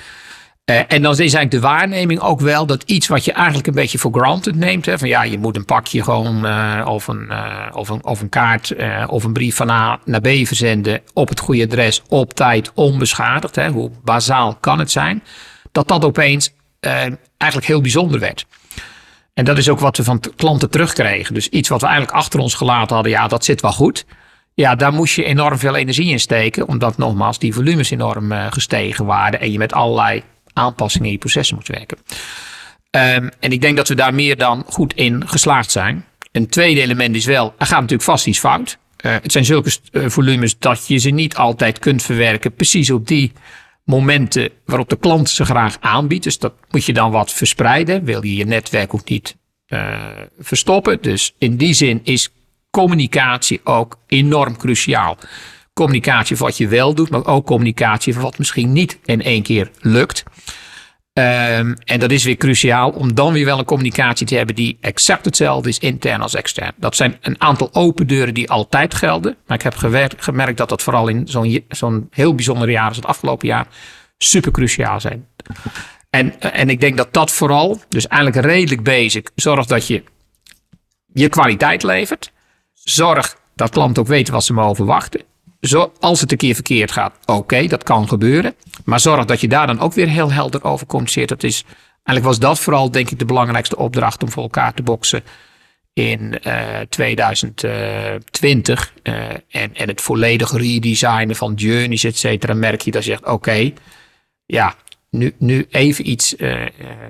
Uh, en dan is eigenlijk de waarneming ook wel dat iets wat je eigenlijk een beetje voor granted neemt. Hè, van ja, je moet een pakje gewoon uh, of, een, uh, of, een, of een kaart of een brief van A naar B verzenden op het goede adres, op tijd, onbeschadigd. Hè, hoe bazaal kan het zijn? Dat dat opeens eigenlijk heel bijzonder werd. En dat is ook wat we van klanten terugkregen. Dus iets wat we eigenlijk achter ons gelaten hadden, ja, dat zit wel goed. Ja, daar moest je enorm veel energie in steken, omdat nogmaals die volumes enorm gestegen waren en je met allerlei aanpassingen in je processen moet werken. Um, en ik denk dat we daar meer dan goed in geslaagd zijn. Een tweede element is wel, er gaat natuurlijk vast iets fout. Uh, het zijn zulke uh, volumes dat je ze niet altijd kunt verwerken. Precies op die momenten waarop de klant ze graag aanbiedt. Dus dat moet je dan wat verspreiden. Wil je je netwerk ook niet uh, verstoppen. Dus in die zin is communicatie ook enorm cruciaal. Communicatie van wat je wel doet, maar ook communicatie van wat misschien niet in één keer lukt. Um, en dat is weer cruciaal om dan weer wel een communicatie te hebben die exact hetzelfde is, intern als extern. Dat zijn een aantal open deuren die altijd gelden. Maar ik heb gemerkt dat dat vooral in zo'n zo'n heel bijzonder jaar als het afgelopen jaar super cruciaal zijn. En, en ik denk dat dat vooral, dus eigenlijk redelijk basic, zorgt dat je je kwaliteit levert. Zorg dat klanten ook weten wat ze mogen verwachten. Als het een keer verkeerd gaat, oké, dat kan gebeuren. Maar zorg dat je daar dan ook weer heel helder over communiceert. Dat is, eigenlijk was dat vooral, denk ik, de belangrijkste opdracht om voor elkaar te boksen in uh, 2020. Uh, en, en het volledige redesignen van journeys, et cetera, merk je dat je zegt, oké, ja, nu, nu even iets, uh,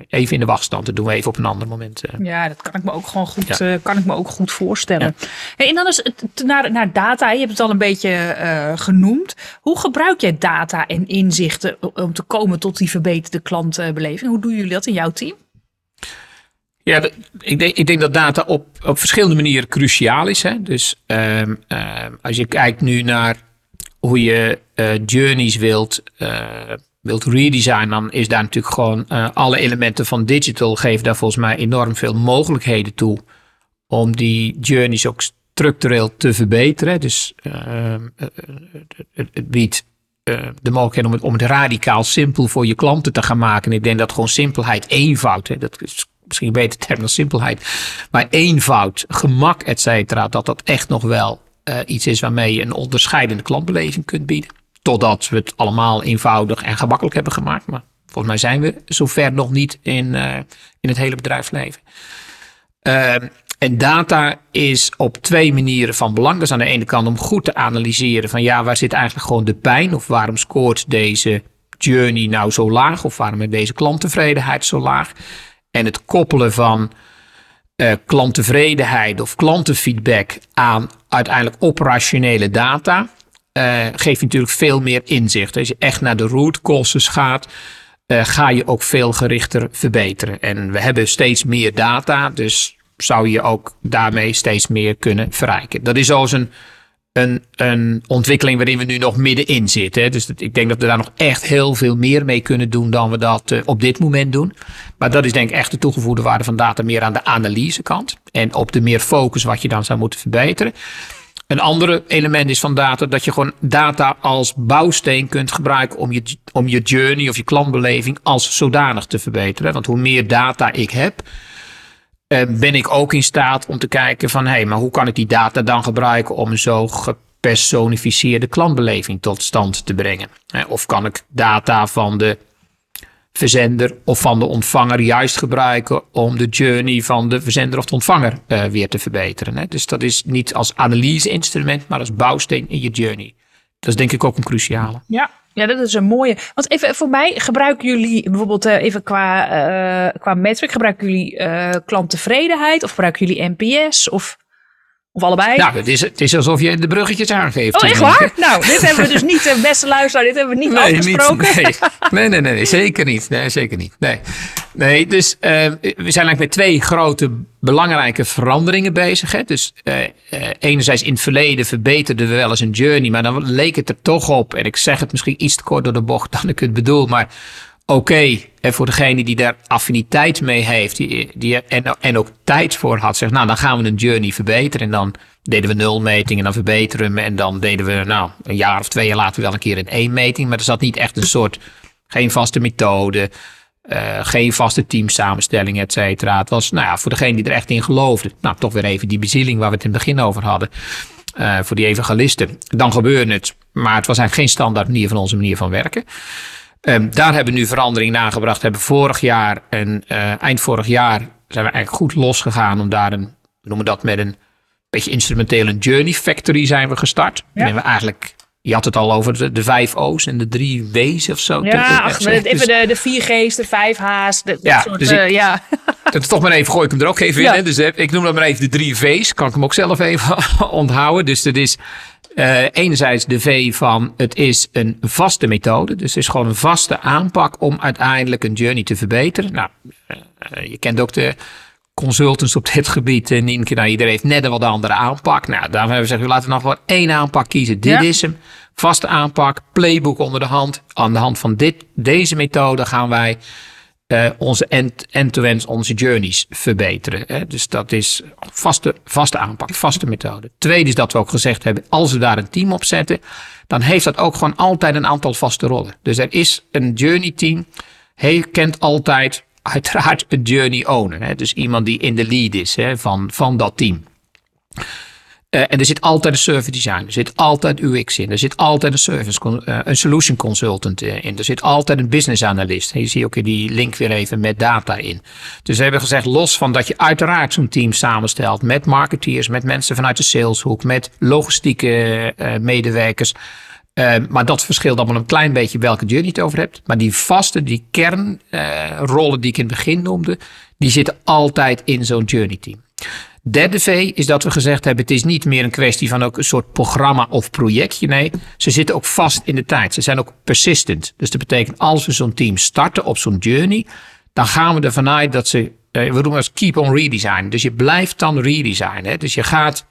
even in de wachtstand. Dat doen we even op een ander moment. Uh. Ja, dat kan ik me ook gewoon goed, ja. uh, kan ik me ook goed voorstellen. Ja. Hey, en dan is het naar, naar data. Je hebt het al een beetje genoemd. Hoe gebruik jij data en inzichten om te komen tot die verbeterde klantbeleving? Hoe doen jullie dat in jouw team? Ja, ik denk, ik denk dat data op, op verschillende manieren cruciaal is. Hè? Dus um, als je kijkt nu naar hoe je journeys wilt, wilt redesignen, dan is daar natuurlijk gewoon alle elementen van digital geven daar volgens mij enorm veel mogelijkheden toe om die journeys ook structureel te verbeteren. Dus het biedt de mogelijkheid om het, radicaal simpel voor je klanten te gaan maken. En ik denk dat gewoon simpelheid, eenvoud, hè, dat is misschien een beter term dan simpelheid, maar eenvoud, gemak, et cetera, dat dat echt nog wel iets is waarmee je een onderscheidende klantbeleving kunt bieden. Totdat we het allemaal eenvoudig en gemakkelijk hebben gemaakt. Maar volgens mij zijn we zover nog niet in, uh, in het hele bedrijfsleven. Uh, en data is op twee manieren van belang. Dus aan de ene kant om goed te analyseren van ja, waar zit eigenlijk gewoon de pijn? Of waarom scoort deze journey nou zo laag? Of waarom is deze klanttevredenheid zo laag? En het koppelen van uh, klanttevredenheid of klantenfeedback aan uiteindelijk operationele data. Uh, geeft natuurlijk veel meer inzicht. Als je echt naar de root causes gaat, uh, ga je ook veel gerichter verbeteren. En we hebben steeds meer data, dus zou je ook daarmee steeds meer kunnen verrijken. Dat is als een, een, een ontwikkeling waarin we nu nog middenin zitten. Dus ik denk dat we daar nog echt heel veel meer mee kunnen doen dan we dat uh, op dit moment doen. Maar dat is denk ik echt de toegevoegde waarde van data meer aan de analysekant. En op de meer focus wat je dan zou moeten verbeteren. Een andere element is van data dat je gewoon data als bouwsteen kunt gebruiken om je, om je journey of je klantbeleving als zodanig te verbeteren. Want hoe meer data ik heb, uh, ben ik ook in staat om te kijken van hé, hey, maar hoe kan ik die data dan gebruiken om zo gepersonificeerde klantbeleving tot stand te brengen? Of kan ik data van de verzender of van de ontvanger juist gebruiken om de journey van de verzender of de ontvanger uh, weer te verbeteren? Hè? Dus dat is niet als analyse-instrument, maar als bouwsteen in je journey. Dat is denk ik ook een cruciale. Ja, ja, dat is een mooie. Want even voor mij, gebruiken jullie bijvoorbeeld uh, even qua, qua metric, gebruiken jullie klanttevredenheid of gebruiken jullie NPS of, of allebei? Nou, het is, het is alsof je de bruggetjes aangeeft. Oh, echt waar? nou, dit hebben we dus niet, beste luisteraar, dit hebben we niet nee, afgesproken. Niet, nee. nee, nee, nee, zeker niet. Nee, zeker niet. Nee, nee dus we zijn eigenlijk met twee grote belangrijke veranderingen bezig. Hè? Dus uh, uh, enerzijds in het verleden verbeterden we wel eens een journey, maar dan leek het er toch op. En ik zeg het misschien iets te kort door de bocht dan ik het bedoel, maar oké, en voor degene die daar affiniteit mee heeft die, die en, en ook tijd voor had, zegt nou dan gaan we een journey verbeteren. En dan deden we nul meting en dan verbeteren we. En dan deden we nou een jaar of twee jaar later wel een keer een één meting. Maar er zat niet echt een soort, geen vaste methode. Uh, geen vaste teamsamenstelling, et cetera. Het was, nou ja, voor degene die er echt in geloofde. Nou, toch weer even die bezieling waar we het in het begin over hadden. Uh, voor die evangelisten. Dan gebeurde het. Maar het was eigenlijk geen standaard manier van onze manier van werken. Um, daar hebben we nu verandering nagebracht. Hebben vorig jaar en uh, eind vorig jaar zijn we eigenlijk goed losgegaan om daar een, we noemen dat met een beetje instrumentele journey factory zijn we gestart. Ja. En we eigenlijk je had het al over de, de vijf O's en de drie W's of zo. Ja, ach, even dus, de, de vier G's, de vijf H's. De, ja, soort, dus ik, uh, ja. Dat is toch maar even, gooi ik hem er ook even ja. in. Hè? Dus ik noem dat maar even de drie V's. Kan ik hem ook zelf even onthouden. Dus dat is uh, enerzijds de V van het is een vaste methode. Dus het is gewoon een vaste aanpak om uiteindelijk een journey te verbeteren. Nou, uh, je kent ook de consultants op dit gebied. En Nienke, nou, iedereen heeft net een wat andere aanpak. Nou, daarom hebben we gezegd, laten we nog wel één aanpak kiezen. Dit ja. is hem. Vaste aanpak, playbook onder de hand. Aan de hand van dit, deze methode gaan wij uh, onze end-to-end, onze journeys verbeteren. Hè? Dus dat is vaste, vaste aanpak, vaste methode. Tweede is dat we ook gezegd hebben, als we daar een team op zetten, dan heeft dat ook gewoon altijd een aantal vaste rollen. Dus er is een journey team, hij kent altijd uiteraard een journey owner. Hè? Dus iemand die in de lead is hè, van, van dat team. Uh, en er zit altijd een service design, er zit altijd UX in, er zit altijd een service, uh, een solution consultant in, er zit altijd een business analyst. En je ziet ook die link weer even met data in. Dus we hebben gezegd, los van dat je uiteraard zo'n team samenstelt met marketeers, met mensen vanuit de saleshoek, met logistieke medewerkers. maar dat verschilt allemaal een klein beetje welke journey je het over hebt. Maar die vaste, die kernrollen die ik in het begin noemde, die zitten altijd in zo'n journey team. Derde V is dat we gezegd hebben: het is niet meer een kwestie van ook een soort programma of projectje. Nee, ze zitten ook vast in de tijd. Ze zijn ook persistent. Dus dat betekent als we zo'n team starten op zo'n journey, dan gaan we ervan uit dat ze, we noemen het keep on redesign. Dus je blijft dan redesignen. Dus je gaat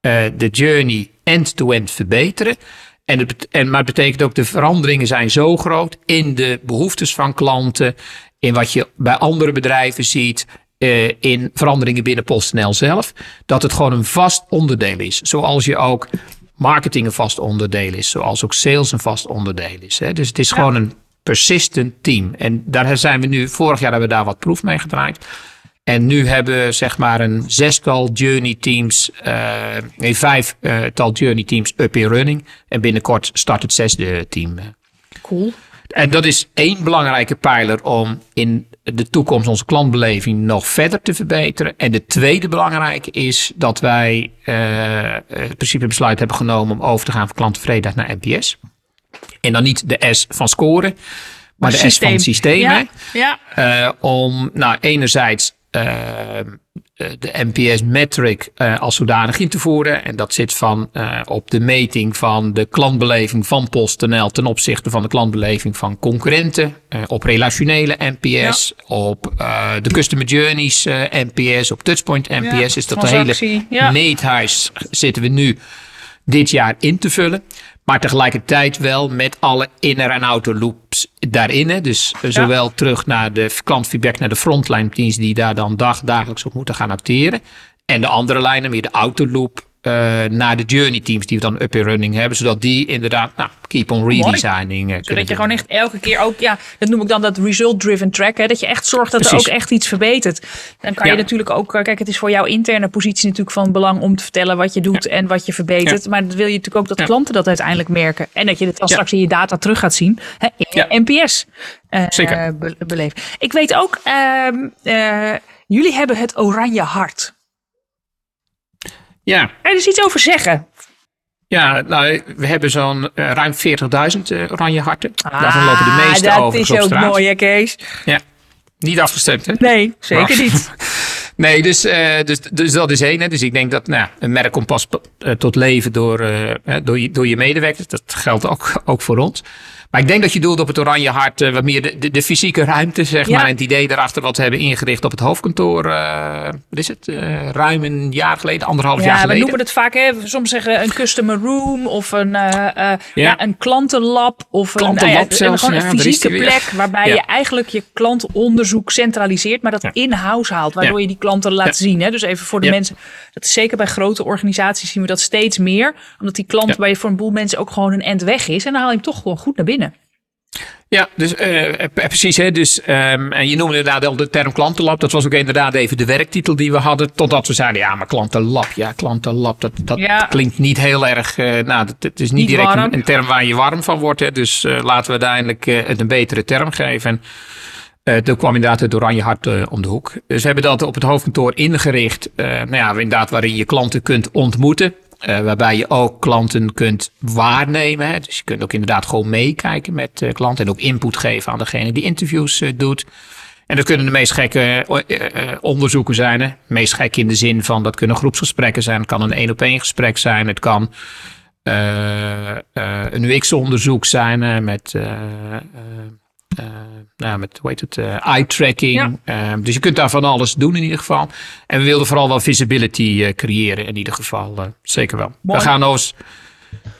uh, de journey end-to-end -end verbeteren. En en, maar het betekent ook de veranderingen zijn zo groot in de behoeftes van klanten, in wat je bij andere bedrijven ziet, uh, in veranderingen binnen PostNL zelf, dat het gewoon een vast onderdeel is. Zoals je ook marketing een vast onderdeel is, zoals ook sales een vast onderdeel is. Hè. Dus het is gewoon een persistent team. En daar zijn we nu, vorig jaar hebben we daar wat proef mee gedraaid. En nu hebben we zeg maar een zestal journey teams, uh, nee vijftal uh, journey teams up in running. En binnenkort start het zesde team. Cool. En dat is één belangrijke pijler om in de toekomst onze klantbeleving nog verder te verbeteren. En de tweede belangrijke is dat wij uh, het principe besluit hebben genomen om over te gaan van klanttevredenheid naar NPS. En dan niet de S van scoren, maar, maar de systeem. S van systemen. Ja, ja. Uh, om nou enerzijds de NPS metric uh, als zodanig in te voeren. En dat zit van uh, op de meting van de klantbeleving van PostNL ten opzichte van de klantbeleving van concurrenten. op relationele NPS, ja. op de customer journeys NPS, op touchpoint NPS. Ja, is dat de hele ja. meethuis zitten we nu dit jaar in te vullen. Maar tegelijkertijd wel met alle inner- en outer loops daarin. Hè. Dus ja. zowel terug naar de klantfeedback, naar de frontline teams die daar dan dag, dagelijks op moeten gaan acteren. En de andere lijnen, meer de outer loop, uh, naar de journey teams die we dan up and running hebben. Zodat die inderdaad, nou, keep on redesigning. Uh, zodat je gewoon echt elke keer ook, ja, dat noem ik dan dat result driven track. Hè, dat je echt zorgt dat Precies. er ook echt iets verbetert. Dan kan ja. je natuurlijk ook, kijk, het is voor jouw interne positie natuurlijk van belang om te vertellen wat je doet ja. en wat je verbetert. Maar dan wil je natuurlijk ook dat klanten dat uiteindelijk merken. En dat je het dan straks in je data terug gaat zien. Hè, in je NPS uh, Zeker. Be beleven. Ik weet ook, jullie hebben het oranje hart. Ja. Kan je er dus iets over zeggen? Ja, nou, we hebben zo'n uh, ruim 40.000 uh, oranje harten. Ah, Daarvan lopen de meeste dat over is ook mooi, hè, Kees? Ja, niet afgestemd, hè? Nee, zeker maar. niet. nee, dus, uh, dus, dus dat is één. Hè. Dus ik denk dat nou, een merk komt pas tot leven door, door, je, door je medewerkers. Dat geldt ook, ook voor ons. Maar ik denk dat je doelt op het Oranje Hart, uh, wat meer de, de, de, fysieke ruimte, zeg ja. maar. En het idee daarachter wat we hebben ingericht op het hoofdkantoor. Uh, wat is het? Uh, ruim een jaar geleden, anderhalf ja, jaar geleden. we noemen het vaak, hè, soms zeggen een customer room of een, ja. ja. een klantenlab. Of klantenlab een, zelfs. Gewoon een fysieke plek waarbij je eigenlijk je klantonderzoek centraliseert, maar dat in-house haalt. Waardoor je die klanten laat zien. Hè. Dus even voor de mensen, dat is zeker bij grote organisaties zien we dat steeds meer. Omdat die klant bij je voor een boel mensen ook gewoon een end weg is. En dan haal je hem toch gewoon goed naar binnen. Ja, dus uh, precies. Hè? Dus, um, en je noemde inderdaad al de term klantenlab. Dat was ook inderdaad even de werktitel die we hadden. Totdat we zeiden, ja, maar klantenlab. Ja, klantenlab. Dat, dat ja. klinkt niet heel erg. Uh, nou, het is niet, niet direct een, een, term waar je warm van wordt. Hè? Dus uh, laten we uiteindelijk het een betere term geven. En toen kwam inderdaad het Oranje Hart om de hoek. Dus we hebben dat op het hoofdkantoor ingericht. nou ja, inderdaad, waarin je klanten kunt ontmoeten. Uh, waarbij je ook klanten kunt waarnemen. Hè. Dus je kunt ook inderdaad gewoon meekijken met uh, klanten. En ook input geven aan degene die interviews uh, doet. En dat kunnen de meest gekke onderzoeken zijn. Hè. Meest gek in de zin van dat kunnen groepsgesprekken zijn. Het kan een één op één gesprek zijn. Het kan een UX-onderzoek zijn met uh, nou, met hoe heet het, uh, eye tracking. Ja. Uh, dus je kunt daar van alles doen in ieder geval. En we wilden vooral wel visibility uh, creëren in ieder geval. zeker wel. Mooi. We gaan ons.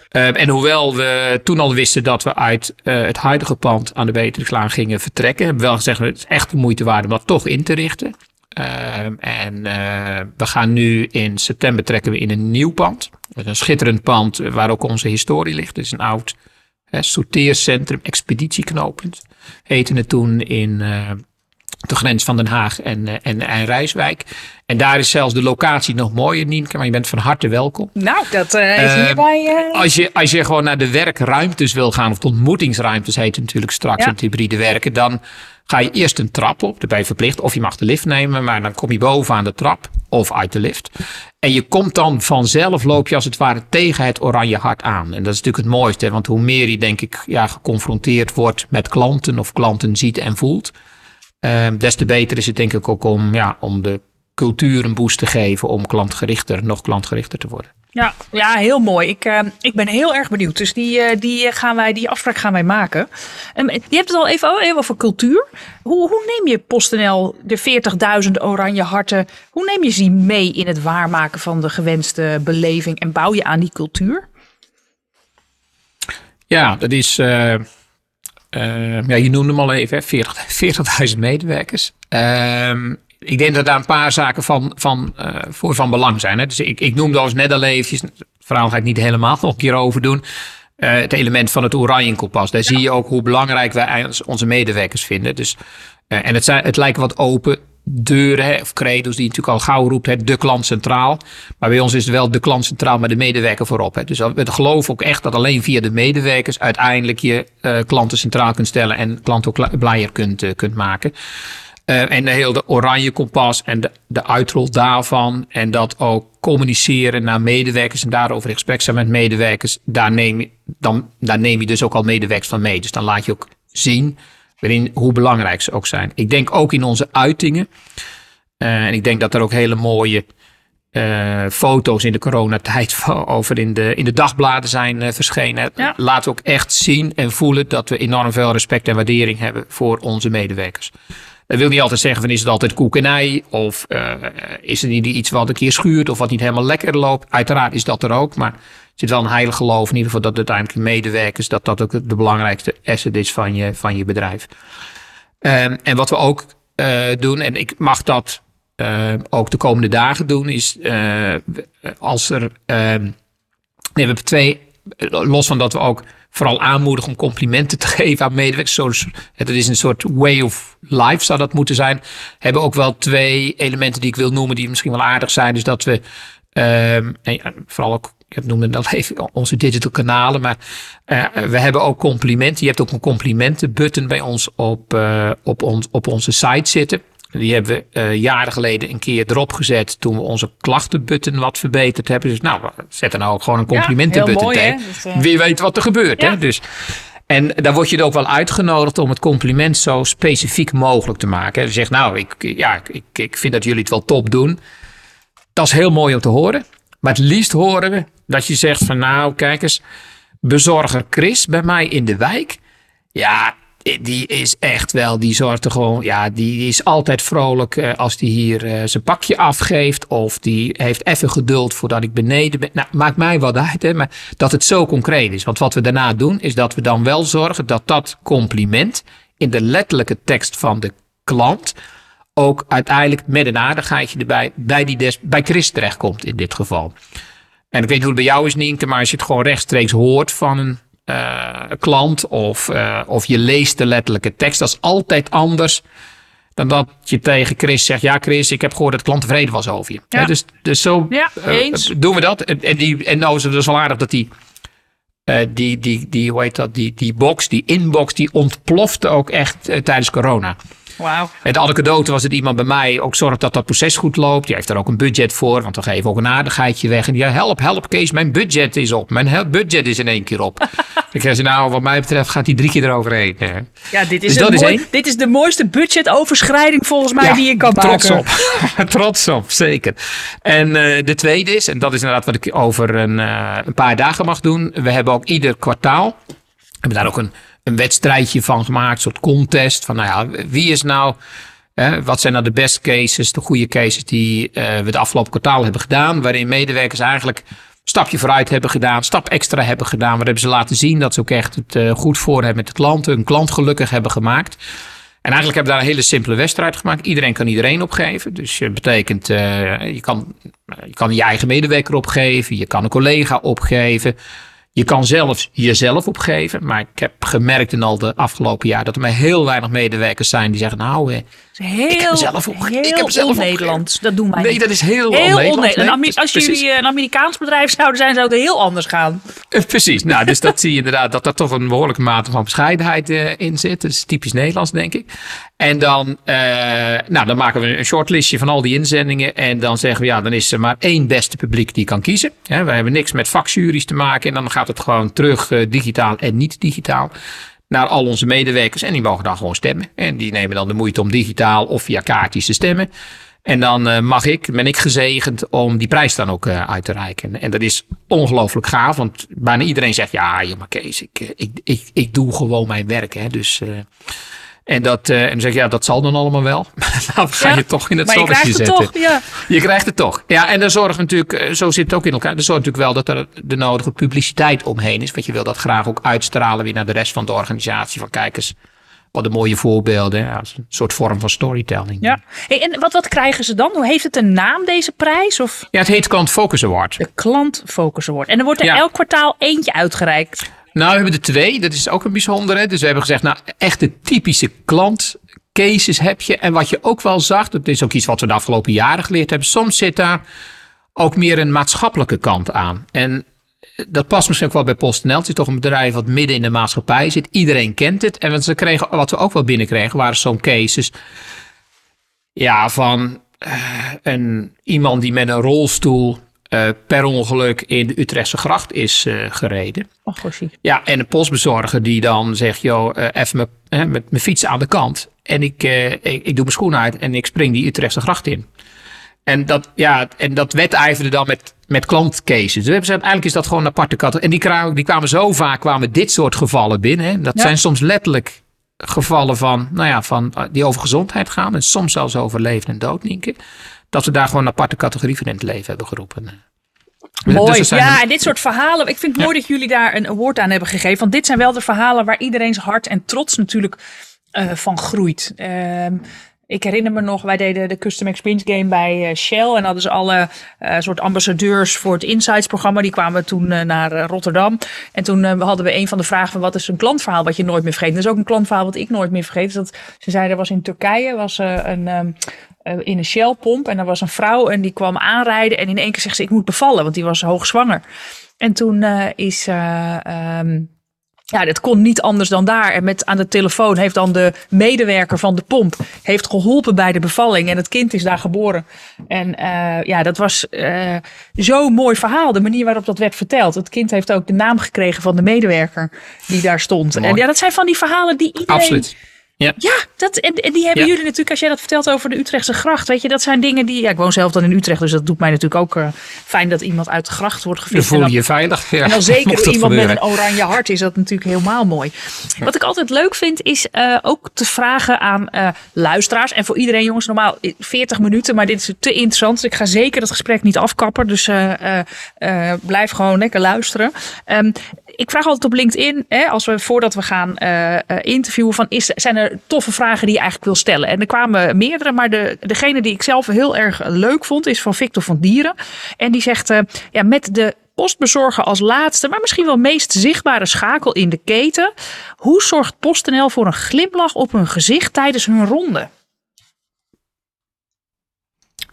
en hoewel we toen al wisten dat we uit het huidige pand aan de Beatrixlaan gingen vertrekken, hebben we wel gezegd het is echt de moeite waard om dat toch in te richten. en we gaan nu in september trekken we in een nieuw pand. Een schitterend pand waar ook onze historie ligt. Het is een oud sorteercentrum, expeditieknopend heette het toen in uh, de grens van Den Haag en, uh, en, en Rijswijk. En daar is zelfs de locatie nog mooier, Nienke, maar je bent van harte welkom. Nou, dat uh, is hierbij... Als, je, als je gewoon naar de werkruimtes wil gaan, of de ontmoetingsruimtes heet het natuurlijk straks ja. het hybride werken, dan ga je eerst een trap op, daar ben je verplicht, of je mag de lift nemen, maar dan kom je boven aan de trap of uit de lift. En je komt dan vanzelf, loop je als het ware tegen het oranje hart aan. En dat is natuurlijk het mooiste, want hoe meer je denk ik ja, geconfronteerd wordt met klanten of klanten ziet en voelt, uh, des te beter is het denk ik ook om, ja, om de cultuur een boost te geven om klantgerichter, nog klantgerichter te worden. Ja, ja heel mooi. Ik, uh, ik ben heel erg benieuwd. Dus die, uh, die, gaan wij, die afspraak gaan wij maken. Um, je hebt het al even, even over cultuur. Hoe, hoe neem je PostNL, de 40.000 oranje harten, hoe neem je ze mee in het waarmaken van de gewenste beleving en bouw je aan die cultuur? Ja, dat is. Uh, ja, je noemde hem al even, 40.000 40 medewerkers. Ehm, ik denk dat daar een paar zaken van, van, uh, voor van belang zijn. Hè. Dus ik, ik noemde al net al even, het verhaal ga ik niet helemaal nog een keer over doen. Uh, het element van het oranje kompas. Daar zie je ook hoe belangrijk wij onze medewerkers vinden. Dus, uh, en het, zijn, het lijkt wat open deuren of credos die natuurlijk al gauw roept, hè, de klant centraal. Maar bij ons is het wel de klant centraal, maar de medewerker voorop. Hè. Dus we geloven ook echt dat alleen via de medewerkers uiteindelijk je uh, klanten centraal kunt stellen en klanten ook blijer kunt, uh, kunt maken. Uh, en de hele oranje kompas en de, de uitrol daarvan. En dat ook communiceren naar medewerkers en daarover in gesprek zijn met medewerkers. Daar neem, dan, daar neem je dus ook al medewerkers van mee. Dus dan laat je ook zien waarin, hoe belangrijk ze ook zijn. Ik denk ook in onze uitingen. Uh, en ik denk dat er ook hele mooie uh, foto's in de coronatijd over in de, in de dagbladen zijn uh, verschenen. Ja. Laat ook echt zien en voelen dat we enorm veel respect en waardering hebben voor onze medewerkers. Dat wil niet altijd zeggen van is het altijd koek en ei of is er niet iets wat een keer schuurt of wat niet helemaal lekker loopt. Uiteraard is dat er ook, maar zit wel een heilig geloof in ieder geval dat uiteindelijk medewerkers, dat dat ook de belangrijkste asset is van je, van je bedrijf. Um, en wat we ook uh, doen, en ik mag dat uh, ook de komende dagen doen, is uh, als er. nee, we hebben twee, los van dat we ook vooral aanmoedigen om complimenten te geven aan medewerkers. Het is een soort way of life zou dat moeten zijn. Hebben ook wel twee elementen die ik wil noemen die misschien wel aardig zijn. Dus dat we um, en vooral ook ik noemde dat even onze digital kanalen. Maar uh, we hebben ook complimenten. Je hebt ook een complimentenbutton bij ons op, uh, op, ons, op onze site zitten. Die hebben we uh, jaren geleden een keer erop gezet toen we onze klachtenbutton wat verbeterd hebben. Dus nou, zet er nou ook gewoon een complimentenbutton ja, tegen. Dus, Wie weet wat er gebeurt. Ja. Hè? Dus, en daar word je er ook wel uitgenodigd om het compliment zo specifiek mogelijk te maken. Je zegt, nou, ik, ja, ik, ik vind dat jullie het wel top doen. Dat is heel mooi om te horen. Maar het liefst horen we dat je zegt van nou, kijk eens, bezorger Chris bij mij in de wijk. Ja, die is echt wel, die zorgt er gewoon, ja, die is altijd vrolijk uh, als die hier uh, zijn pakje afgeeft. Of die heeft even geduld voordat ik beneden ben. Nou, maakt mij wat uit, hè, maar dat het zo concreet is. Want wat we daarna doen, is dat we dan wel zorgen dat dat compliment in de letterlijke tekst van de klant ook uiteindelijk met een aardigheidje erbij bij, die des, bij Chris terechtkomt in dit geval. En ik weet niet hoe het bij jou is, Nienke, maar als je het gewoon rechtstreeks hoort van een uh, klant of, uh, of je leest de letterlijke tekst, dat is altijd anders dan dat je tegen Chris zegt: Ja, Chris, ik heb gehoord dat de klant tevreden was over je. Ja. dus, dus zo ja, uh, doen we dat. En, die, en nou is het dus wel aardig dat die. die, die, die, hoe heet dat? Die, die box, die inbox, die ontplofte ook echt tijdens corona. Wow. Met anekdote was het iemand bij mij ook zorgt dat dat proces goed loopt. Die heeft er ook een budget voor, want we geven ook een aardigheidje weg. En die help, help Kees, mijn budget is op. Mijn budget is in één keer op. ik zeg, nou, wat mij betreft gaat die drie keer eroverheen. Ja, dit is, dus dat mooi, is dit is de mooiste budgetoverschrijding volgens mij die je kan trots maken. Trots op. trots op, zeker. En uh, de tweede is, en dat is inderdaad wat ik over een, uh, een paar dagen mag doen. We hebben ook ieder kwartaal, we hebben daar ook een een wedstrijdje van gemaakt, een soort contest. Van nou ja, wie is nou, hè, wat zijn nou de best cases, de goede cases die uh, we de afgelopen kwartaal hebben gedaan. Waarin medewerkers eigenlijk een stapje vooruit hebben gedaan, stap extra hebben gedaan. Waar hebben ze laten zien dat ze ook echt het uh, goed voor hebben met de klanten, hun klant gelukkig hebben gemaakt. En eigenlijk hebben we daar een hele simpele wedstrijd gemaakt. Iedereen kan iedereen opgeven. Dus dat betekent, uh, je, kan, je kan je eigen medewerker opgeven, je kan een collega opgeven. Je kan zelfs jezelf opgeven. Maar ik heb gemerkt in al de afgelopen jaar dat er maar heel weinig medewerkers zijn die zeggen: Nou, heel, ik heb mezelf opgegeven. Ik heb zelf Nederlands. Dat doen wij. Nee, dat is heel, heel Nederlands. Nee, als precies. jullie een Amerikaans bedrijf zouden zijn, zou het heel anders gaan. Precies. Nou, dus dat zie je inderdaad dat er toch een behoorlijke mate van bescheidenheid uh, in zit. Dat is typisch Nederlands, denk ik. En dan, uh, nou, dan maken we een shortlistje van al die inzendingen. En dan zeggen we, ja, dan is er maar één beste publiek die kan kiezen. We hebben niks met vakjuries te maken. En dan gaat het gewoon terug uh, digitaal en niet digitaal naar al onze medewerkers. En die mogen dan gewoon stemmen. En die nemen dan de moeite om digitaal of via kaartjes te stemmen. En dan uh, mag ik, ben ik gezegend om die prijs dan ook uh, uit te reiken. En dat is ongelooflijk gaaf, want bijna iedereen zegt: Ja, ja maar Kees, ik, ik, ik, ik doe gewoon mijn werk. Hè. Dus En, dat, uh, en dan zeg je, ja, dat zal dan allemaal wel. dan ga Ja, je toch in het maar je zonnetje zetten. toch, ja. Je krijgt het toch. Ja, en dan zorgt natuurlijk, eh, zo zit het ook in elkaar. Er zorgt natuurlijk wel dat er de nodige publiciteit omheen is. Want je wil dat graag ook uitstralen weer naar de rest van de organisatie. Van kijk eens, wat een mooie voorbeelden. Ja, een soort vorm van storytelling. Ja. Hey, en wat, wat krijgen ze dan? Hoe heeft het een naam, deze prijs? Of Ja, het heet Klant Focus Award. de Klant Focus Award. En er wordt er Ja. elk kwartaal eentje uitgereikt. Nou, we hebben er twee. Dat is ook een bijzondere. Dus we hebben gezegd, nou, echte typische klantcases heb je. En wat je ook wel zag, dat is ook iets wat we de afgelopen jaren geleerd hebben. Soms zit daar ook meer een maatschappelijke kant aan. En dat past misschien ook wel bij PostNL. Het is toch een bedrijf wat midden in de maatschappij zit. Iedereen kent het. En wat, ze kregen, wat we ook wel binnenkregen, waren zo'n cases. Ja, van eh, een, iemand die met een rolstoel eh, per ongeluk in de Utrechtse gracht is eh, gereden. Oh, goshie. Ja, en een postbezorger die dan zegt, joh, eh, even met mijn fiets aan de kant. En ik, ik, ik doe mijn schoen uit en ik spring die Utrechtse gracht in. En dat, ja, en dat wedijverde dan met, met klantcases. Dus eigenlijk is dat gewoon een aparte categorie. En die, kwamen- die kwamen zo vaak, kwamen dit soort gevallen binnen. Hè. Dat Ja. zijn soms letterlijk gevallen van, nou ja, van, die over gezondheid gaan. En soms zelfs over leven en dood, Nienke. Dat we daar gewoon een aparte categorie van in het leven hebben geroepen. Mooi. Dus zijn- ja, en dit soort verhalen. Ik vind het mooi dat jullie daar een award aan hebben gegeven. Want dit zijn wel de verhalen waar iedereen's hart en trots natuurlijk eh, van groeit. Ehm, ik herinner me nog, wij deden de Custom Experience Game bij eh, Shell. En hadden ze alle eh, soort ambassadeurs voor het Insights programma. Die kwamen toen eh, naar eh, Rotterdam. En toen eh, hadden we een van de vragen van wat is een klantverhaal wat je nooit meer vergeet. Dat is ook een klantverhaal wat ik nooit meer vergeet. Dus dat, ze zeiden, er was in Turkije was, eh, een... ehm, eh, in een Shell-pomp. En er was een vrouw en die kwam aanrijden. En in één keer zegt ze, ik moet bevallen, want die was hoogzwanger. En toen eh, is... eh, ehm, ja, dat kon niet anders dan daar. En met aan de telefoon heeft dan de medewerker van de pomp heeft geholpen bij de bevalling. En het kind is daar geboren. En eh, ja, dat was eh zo'n mooi verhaal. De manier waarop dat werd verteld. Het kind heeft ook de naam gekregen van de medewerker die daar stond. Mooi. En ja, dat zijn van die verhalen die iedereen... Absoluut. Ja. Ja, dat, en, en die hebben Ja. jullie natuurlijk, als jij dat vertelt over de Utrechtse gracht, weet je, dat zijn dingen die, ja, ik woon zelf dan in Utrecht, dus dat doet mij natuurlijk ook eh, fijn dat iemand uit de gracht wordt Dan gevist. voel je dan- je veilig. Ja, en dan zeker dat iemand met een oranje hart is dat natuurlijk helemaal mooi. Wat ik altijd leuk vind is eh, ook te vragen aan eh, luisteraars. En voor iedereen jongens normaal 40 minuten. Maar dit is te interessant. Dus ik ga zeker het gesprek niet afkappen. Dus blijf gewoon lekker luisteren. Ehm, ik vraag altijd op LinkedIn, hè, als we voordat we gaan interviewen, van is, zijn er toffe vragen die je eigenlijk wil stellen? En er kwamen meerdere, maar de, degene die ik zelf heel erg leuk vond, is van Victor van Dieren. En die zegt, eh, ja, met de postbezorger als laatste, maar misschien wel meest zichtbare schakel in de keten. Hoe zorgt PostNL voor een glimlach op hun gezicht tijdens hun ronde?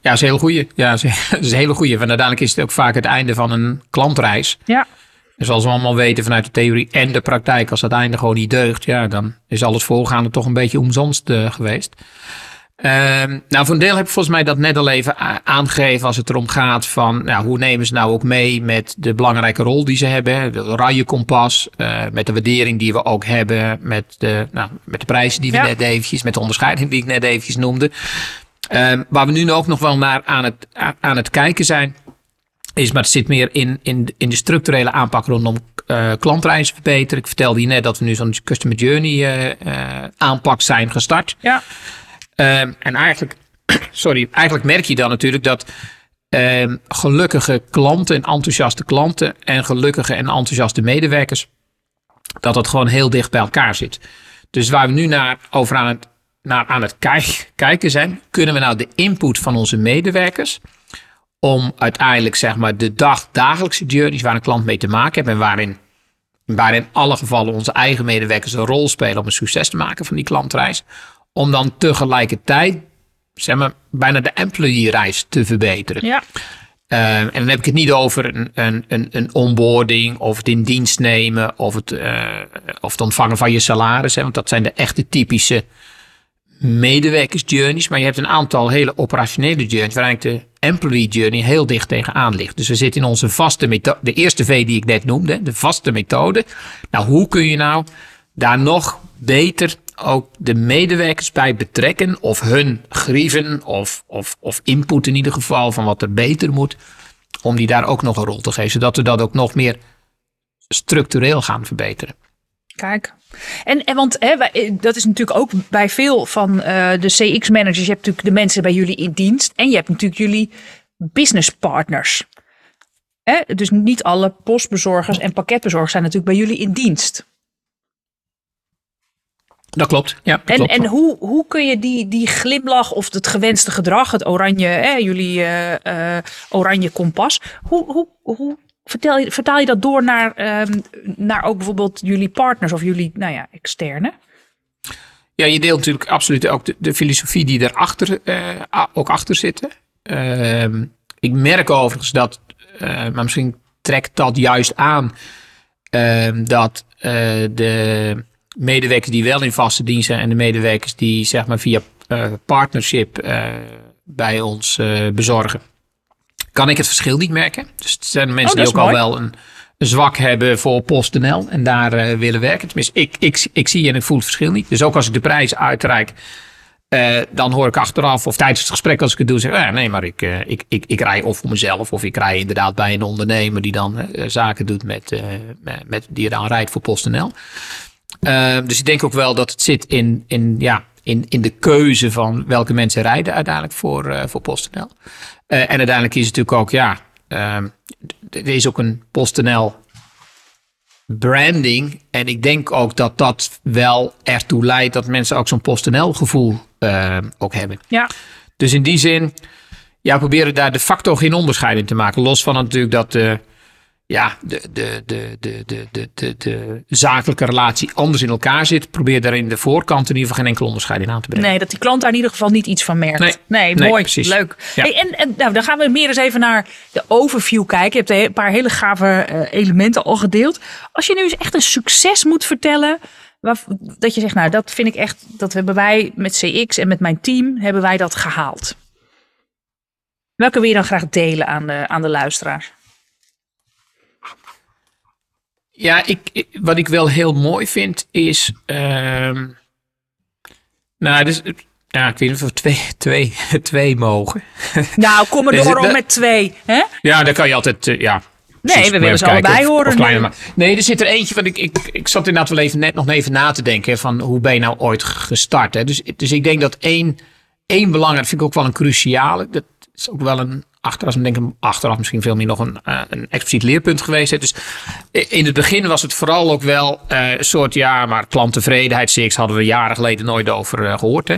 Ja, dat is een hele goeie. Ja, dat is dat is een hele goeie. Want uiteindelijk is het ook vaak het einde van een klantreis. Ja, En zoals we allemaal weten vanuit de theorie en de praktijk, als dat einde gewoon niet deugt, ja, dan is alles voorgaande toch een beetje omzonst eh, geweest. Ehm, nou, voor een deel heb ik volgens mij dat net al even aangegeven als het erom gaat van nou, hoe nemen ze nou ook mee met de belangrijke rol die ze hebben. hè, De oranje kompas, eh, met de waardering die we ook hebben, met de, nou, met de prijzen die we Ja. net eventjes, met de onderscheiding die ik net eventjes noemde. Ehm, waar we nu ook nog wel naar aan het, aan het kijken zijn, is, maar het zit meer in, in, in de structurele aanpak rondom eh klantreizen verbeteren. Ik vertelde je net dat we nu zo'n customer journey eh, eh, aanpak zijn gestart. ja, Ehm, en eigenlijk, sorry, eigenlijk merk je dan natuurlijk dat ehm, gelukkige klanten en enthousiaste klanten en gelukkige en enthousiaste medewerkers, dat dat gewoon heel dicht bij elkaar zit. Dus waar we nu naar, over aan het, naar aan het kijk- kijken zijn, kunnen we nou de input van onze medewerkers om uiteindelijk zeg maar de dag, dagelijkse journeys waar een klant mee te maken heeft en waarin, waarin alle gevallen onze eigen medewerkers een rol spelen om een succes te maken van die klantreis, om dan tegelijkertijd zeg maar, bijna de employee-reis te verbeteren. ja. Uh, en dan heb ik het niet over een, een, een, een onboarding of het in dienst nemen of het, uh, of het ontvangen van je salaris. Hè, want dat zijn de echte typische medewerkersjourneys. Maar je hebt een aantal hele operationele journeys waar eigenlijk de employee journey heel dicht tegenaan ligt. Dus we zitten in onze vaste methode, de eerste V die ik net noemde, de vaste methode. Nou, hoe kun je nou daar nog beter ook de medewerkers bij betrekken of hun grieven of, of, of input in ieder geval van wat er beter moet, om die daar ook nog een rol te geven, zodat we dat ook nog meer structureel gaan verbeteren. Kijk. En, en want hè, wij, dat is natuurlijk ook bij veel van uh, de CX-managers. Je hebt natuurlijk de mensen bij jullie in dienst. En je hebt natuurlijk jullie business partners. Hè? Dus niet alle postbezorgers en pakketbezorgers zijn natuurlijk bij jullie in dienst. Dat klopt. Ja, en klopt. en hoe, hoe kun je die, die glimlach of het gewenste gedrag, het oranje, hè, jullie uh, uh, oranje kompas, hoe, hoe, hoe vertel je, vertaal je dat door naar, um, naar ook bijvoorbeeld jullie partners of jullie nou ja, externe? Ja, je deelt natuurlijk absoluut ook de, filosofie die erachter uh, ook achter zit. Uh, ik merk overigens dat, uh, maar misschien trekt dat juist aan, ehm, dat de medewerkers die wel in vaste dienst zijn en de medewerkers die zeg maar via partnership bij ons bezorgen, kan ik het verschil niet merken. Dus het zijn mensen oh, die ook mooi. al wel een, zwak hebben voor PostNL en daar uh, willen werken. Tenminste, ik, ik, ik zie en ik voel het verschil niet. Dus ook als ik de prijs uitreik, uh, dan hoor ik achteraf of tijdens het gesprek als ik het doe, zeg ah, nee, maar ik, uh, ik, ik, ik rij of voor mezelf of ik rij inderdaad bij een ondernemer die dan zaken doet met, met, met, die dan rijdt voor PostNL. dus ik denk ook wel dat het zit in, in, ja, in, in de keuze van welke mensen rijden uiteindelijk voor, voor PostNL. Uh, en uiteindelijk is het natuurlijk ook, ja, er is ook een PostNL branding. En ik denk ook dat dat wel ertoe leidt dat mensen ook zo'n PostNL gevoel uh, ook hebben. Ja. Dus in die zin, ja, proberen daar de facto geen onderscheid in te maken. Los van natuurlijk dat de, ja, de, de, de, de, de, de, de, de zakelijke relatie anders in elkaar zit. Probeer daar in de voorkant in ieder geval geen enkel onderscheid in aan te brengen. Nee, dat die klant daar in ieder geval niet iets van merkt. Nee, nee, nee mooi, precies. leuk. Ja. Hey, en en nou, dan gaan we meer eens even naar de overview kijken. Je hebt een paar hele gave uh, elementen al gedeeld. Als je nu eens echt een succes moet vertellen... Waar, dat je zegt, nou, dat vind ik echt... dat hebben wij met CX en met mijn team... hebben wij dat gehaald. Welke wil je dan graag delen aan de, aan de luisteraars? Ja, ik, ik, wat ik wel heel mooi vind is. Uh, nou, dus, ja, ik weet niet of we twee, twee, twee mogen. Nou, kom maar door om met twee. Hè? Ja, dan kan je altijd. Uh, ja, Nee, we willen ze allebei of, horen. Of nee, er zit er eentje van. Ik, ik, ik zat inderdaad wel even net nog even na te denken. Van hoe ben je nou ooit gestart? Hè? Dus, dus ik denk dat één, één belangrijk, vind ik ook wel een cruciale. Dat is ook wel een achteraf, denk ik, achteraf misschien veel meer nog een, uh, een expliciet leerpunt geweest. Hè. Dus in het begin was het vooral ook wel uh, een soort, ja, maar klanttevredenheid, CX hadden we jaren geleden nooit over uh, gehoord. Hè.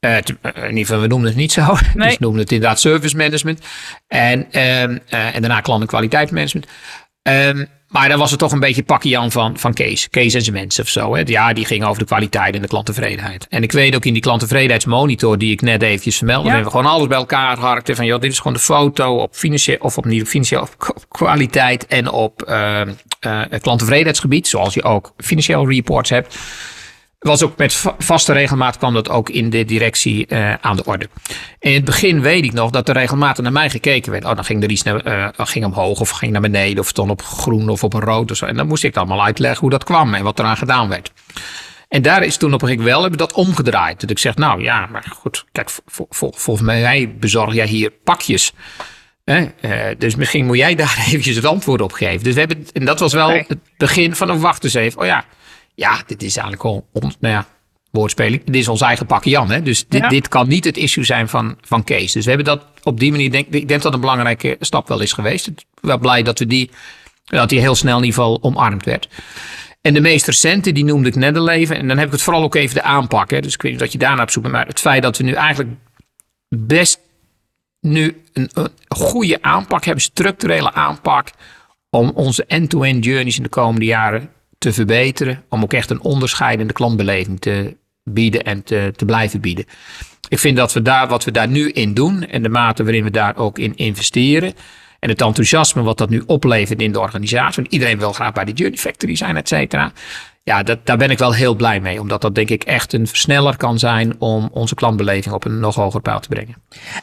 Uh, te, in ieder geval, we noemden het niet zo. Nee. Dus we noemden het inderdaad service management. En, um, en daarna klant- en kwaliteitsmanagement. Um, maar dan was het toch een beetje pakje aan van, van Kees. Kees en zijn mensen of zo. Hè. Ja, die ging over de kwaliteit en de klanttevredenheid. En ik weet ook in die klanttevredenheidsmonitor die ik net eventjes vermeldde. Ja. hebben we gewoon alles bij elkaar geharkt. Van joh, dit is gewoon de foto op financieel, of op niet op financieel, op kwaliteit en op uh, uh, klanttevredenheidsgebied. Zoals je ook financieel reports hebt. Was ook met vaste regelmaat kwam dat ook in de directie uh, aan de orde. In het begin weet ik nog dat er regelmatig naar mij gekeken werd. Oh, dan ging er iets naar, uh, ging omhoog of ging naar beneden of stond op groen of op rood of zo. En dan moest ik allemaal uitleggen hoe dat kwam en wat eraan gedaan werd. En daar is toen op een gegeven moment wel hebben dat omgedraaid. Dat ik zeg, nou ja, maar goed, kijk, vol, vol, volgens mij bezorg jij hier pakjes. Eh, dus misschien moet jij daar eventjes het antwoord op geven. Dus we hebben, en dat was wel het begin van een wacht eens even. Oh ja, ja, dit is eigenlijk al ons, nou ja, woordspeling. Dit is ons eigen pakje Jan. Hè? Dus dit, Ja. dit kan niet het issue zijn van, van Kees. Dus we hebben dat op die manier, denk, ik denk dat dat een belangrijke stap wel is geweest. Ik ben wel blij dat we die, dat die heel snel in ieder geval omarmd werd. En de meest recente, die noemde ik net al even. En dan heb ik het vooral ook even de aanpak. Hè? Dus ik weet niet dat je daarna op zoek bent. Maar het feit dat we nu eigenlijk best nu een, een goede aanpak hebben, structurele aanpak, om onze end-to-end journeys in de komende jaren te verbeteren. Om ook echt een onderscheidende klantbeleving te bieden en te, te blijven bieden. Ik vind dat we daar, wat we daar nu in doen en de mate waarin we daar ook in investeren. En het enthousiasme wat dat nu oplevert in de organisatie. Want iedereen wil graag bij de Journey Factory zijn, et cetera. Ja, dat, daar ben ik wel heel blij mee. Omdat dat denk ik echt een versneller kan zijn om onze klantbeleving op een nog hoger pijl te brengen.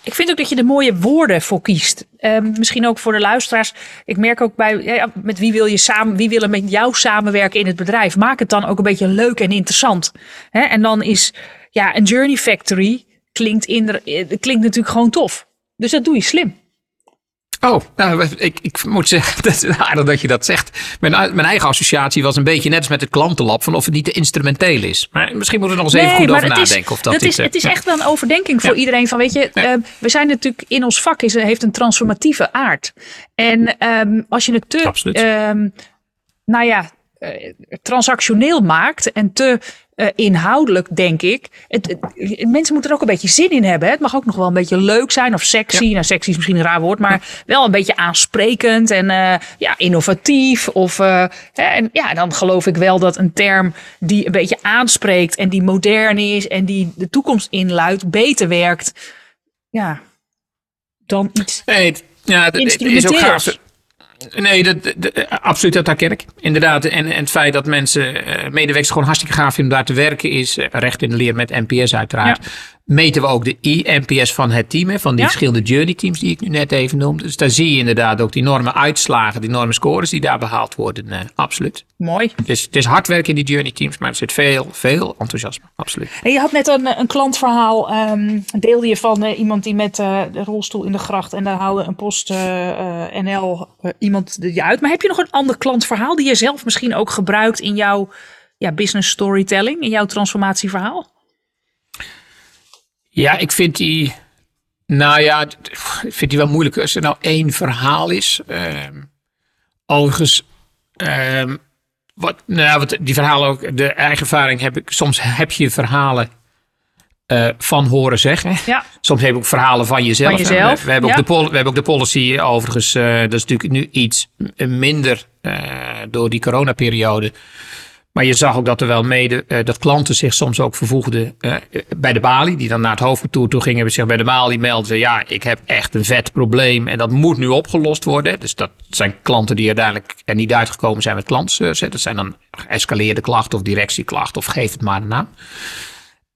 Ik vind ook dat je er mooie woorden voor kiest. Um, misschien ook voor de luisteraars. Ik merk ook bij met wie wil je samen, wie willen met jou samenwerken in het bedrijf. Maak het dan ook een beetje leuk en interessant. En dan is ja, een Journey Factory klinkt, in de, klinkt natuurlijk gewoon tof. Dus dat doe je slim. Oh, nou, ik, ik moet zeggen, dat is aardig dat je dat zegt. Mijn, mijn eigen associatie was een beetje net als met het klantenlab, van of het niet te instrumenteel is. Maar misschien moeten we er nog eens even goed over nadenken. of dat, dat is, eh, het is echt wel een overdenking voor iedereen. Van, weet je, Ja. eh, we zijn natuurlijk in ons vak, is, heeft een transformatieve aard. En ehm, als je het te, ehm, nou ja, eh, transactioneel maakt en te eh, inhoudelijk, denk ik. Het, het- mensen moeten er ook een beetje zin in hebben. Hè? Het mag ook nog wel een beetje leuk zijn of sexy. Nou, sexy is misschien een raar woord, maar wel een beetje aansprekend en eh, ja, innovatief. Of, eh, hè, en ja, dan geloof ik wel dat een term die een beetje aanspreekt en die modern is en die de toekomst inluidt, beter werkt. Ja, dan iets. Nee, het- ja, het- is ook Instrumenteels. gaaf. Nee, dat, absoluut, dat herken ik. Inderdaad. En, en het feit dat mensen, eh, medewerkers gewoon hartstikke gaaf vinden om daar te werken, is eh, recht in de leer met NPS uiteraard. Meten we ook de I-NPS van het team, hè, van die Ja. verschillende journey teams die ik nu net even noemde. Dus daar zie je inderdaad ook die enorme uitslagen, die enorme scores die daar behaald worden. eh, absoluut. Mooi. Is, het is hard werken in die journey teams, maar er zit veel, veel enthousiasme. Absoluut. En je had net een, een klantverhaal, ehm, deelde je van eh, iemand die met eh, de rolstoel in de gracht en daar haalde een post NL iemand je uit. Maar heb je nog een ander klantverhaal die je zelf misschien ook gebruikt in jouw ja, business storytelling, in jouw transformatieverhaal? Ja, ik vind die. Nou ja, ik vind die wel moeilijk. Als er nou één verhaal is. ehm, overigens. ehm, wat, nou ja, wat die verhalen ook. De eigen ervaring heb ik. Soms heb je verhalen. eh, van horen zeggen. Ja. Soms heb ik ook verhalen van jezelf. Van jezelf, We, we hebben ja. ook de pol- we hebben ook de policy overigens. eh, dat is natuurlijk nu iets minder eh, door die coronaperiode. Maar je zag ook dat er wel mede eh, dat klanten zich soms ook vervoegden eh, bij de balie. Die dan naar het hoofdkantoor toe gingen. En zich bij de balie melden. Ja, ik heb echt een vet probleem. En dat moet nu opgelost worden. Dus dat zijn klanten die uiteindelijk er niet uitgekomen zijn met klantservice. Dat zijn dan geëscaleerde klachten of directieklachten. Of geef het maar een naam.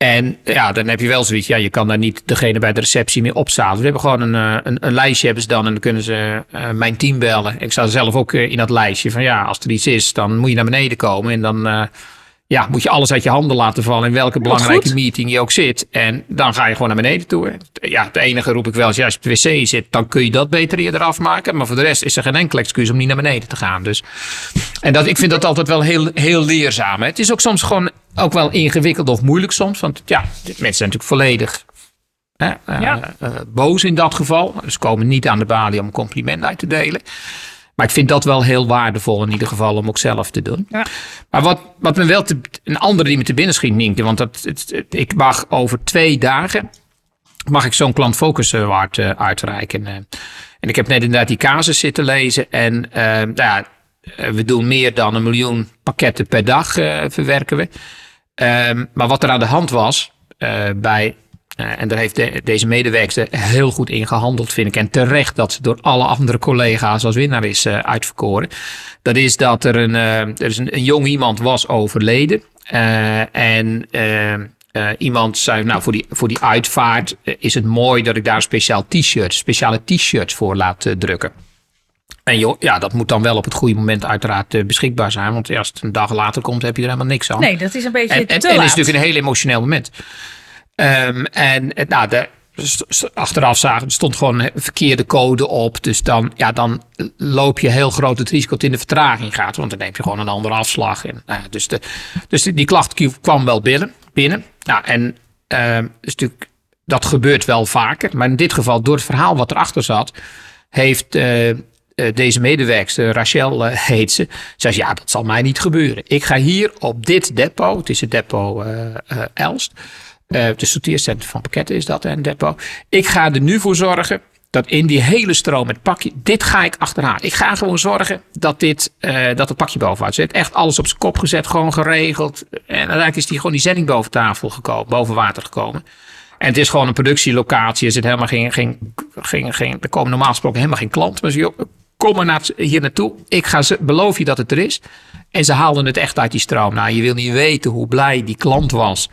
En ja, dan heb je wel zoiets. Ja, je kan daar niet degene bij de receptie mee opstaan. We hebben gewoon een, eh, een, een lijstje hebben ze dan. En dan kunnen ze eh, mijn team bellen. Ik sta zelf ook eh, in dat lijstje. Van ja, als er iets is, dan moet je naar beneden komen. En dan ja, moet je alles uit je handen laten vallen. In welke belangrijke meeting je ook zit. En dan ga je gewoon naar beneden toe. Ja, het enige roep ik wel is. Ja, als je op de wc zit, dan kun je dat beter eerder afmaken. Maar voor de rest is er geen enkel excuus om niet naar beneden te gaan. Dus en dat, ik vind dat altijd wel heel, heel leerzaam. Hè. Het is ook soms gewoon ook wel ingewikkeld of moeilijk soms. Want ja, mensen zijn natuurlijk volledig hè, eh, eh, boos in dat geval. Ze komen niet aan de balie om een compliment uit te delen. Maar ik vind dat wel heel waardevol in ieder geval om ook zelf te doen. Ja. Maar wat, wat me wel te, een andere die me te binnen schiet, Nienke. Want dat, het, het- ik mag over twee dagen mag ik zo'n klant focus eh, uitreiken. eh. en ik heb net inderdaad die casus zitten lezen. En eh, nou ja, we doen meer dan een miljoen pakketten per dag verwerken we. Ehm, maar wat er aan de hand was bij, eh, en daar heeft de- deze medewerkster heel goed in gehandeld, vind ik. En terecht dat ze door alle andere collega's als winnaar is eh, uitverkoren. Dat is dat er een, eh, er is een, een jong iemand was overleden. En eh, eh, iemand zei, nou voor die, voor die uitvaart is het mooi dat ik daar een speciaal t-shirt, speciale t-shirts voor laat drukken. En joh, ja, dat moet dan wel op het goede moment uiteraard beschikbaar zijn. Want als het een dag later komt, heb je er helemaal niks aan. Nee, dat is een beetje En, en, te en laat. is natuurlijk een heel emotioneel moment. Ehm, en eh, nou, de, achteraf zagen, er stond gewoon een verkeerde code op. Dus dan, ja, dan loop je heel groot het risico dat in de vertraging gaat. Want dan neem je gewoon een andere afslag. Nou dus de, dus die, die klacht kwam wel binnen. binnen. Nou, en ehm, natuurlijk, dat gebeurt wel vaker. Maar in dit geval, door het verhaal wat erachter zat, heeft eh, eh, deze medewerkster, Rachel eh, heet ze, zei ze, ja, dat zal mij niet gebeuren. Ik ga hier op dit depot, het is het depot eh, eh, Elst, eh het sorteercentrum van pakketten is dat, een depot. Ik ga er nu voor zorgen dat in die hele stroom met pakje, dit ga ik achterhalen. Ik ga gewoon zorgen dat, dit, eh, dat het pakje bovenuit zit. Echt alles op zijn kop gezet, gewoon geregeld. En uiteindelijk is die gewoon die zending boven tafel gekomen, boven water gekomen. En het is gewoon een productielocatie. Er zit helemaal geen, geen, geen, geen er komen normaal gesproken helemaal geen klanten. Maar ze joh, kom maar naar, hier naartoe. Ik ga ze, beloof je dat het er is. En ze haalden het echt uit die stroom. Nou, je wil niet weten hoe blij die klant was.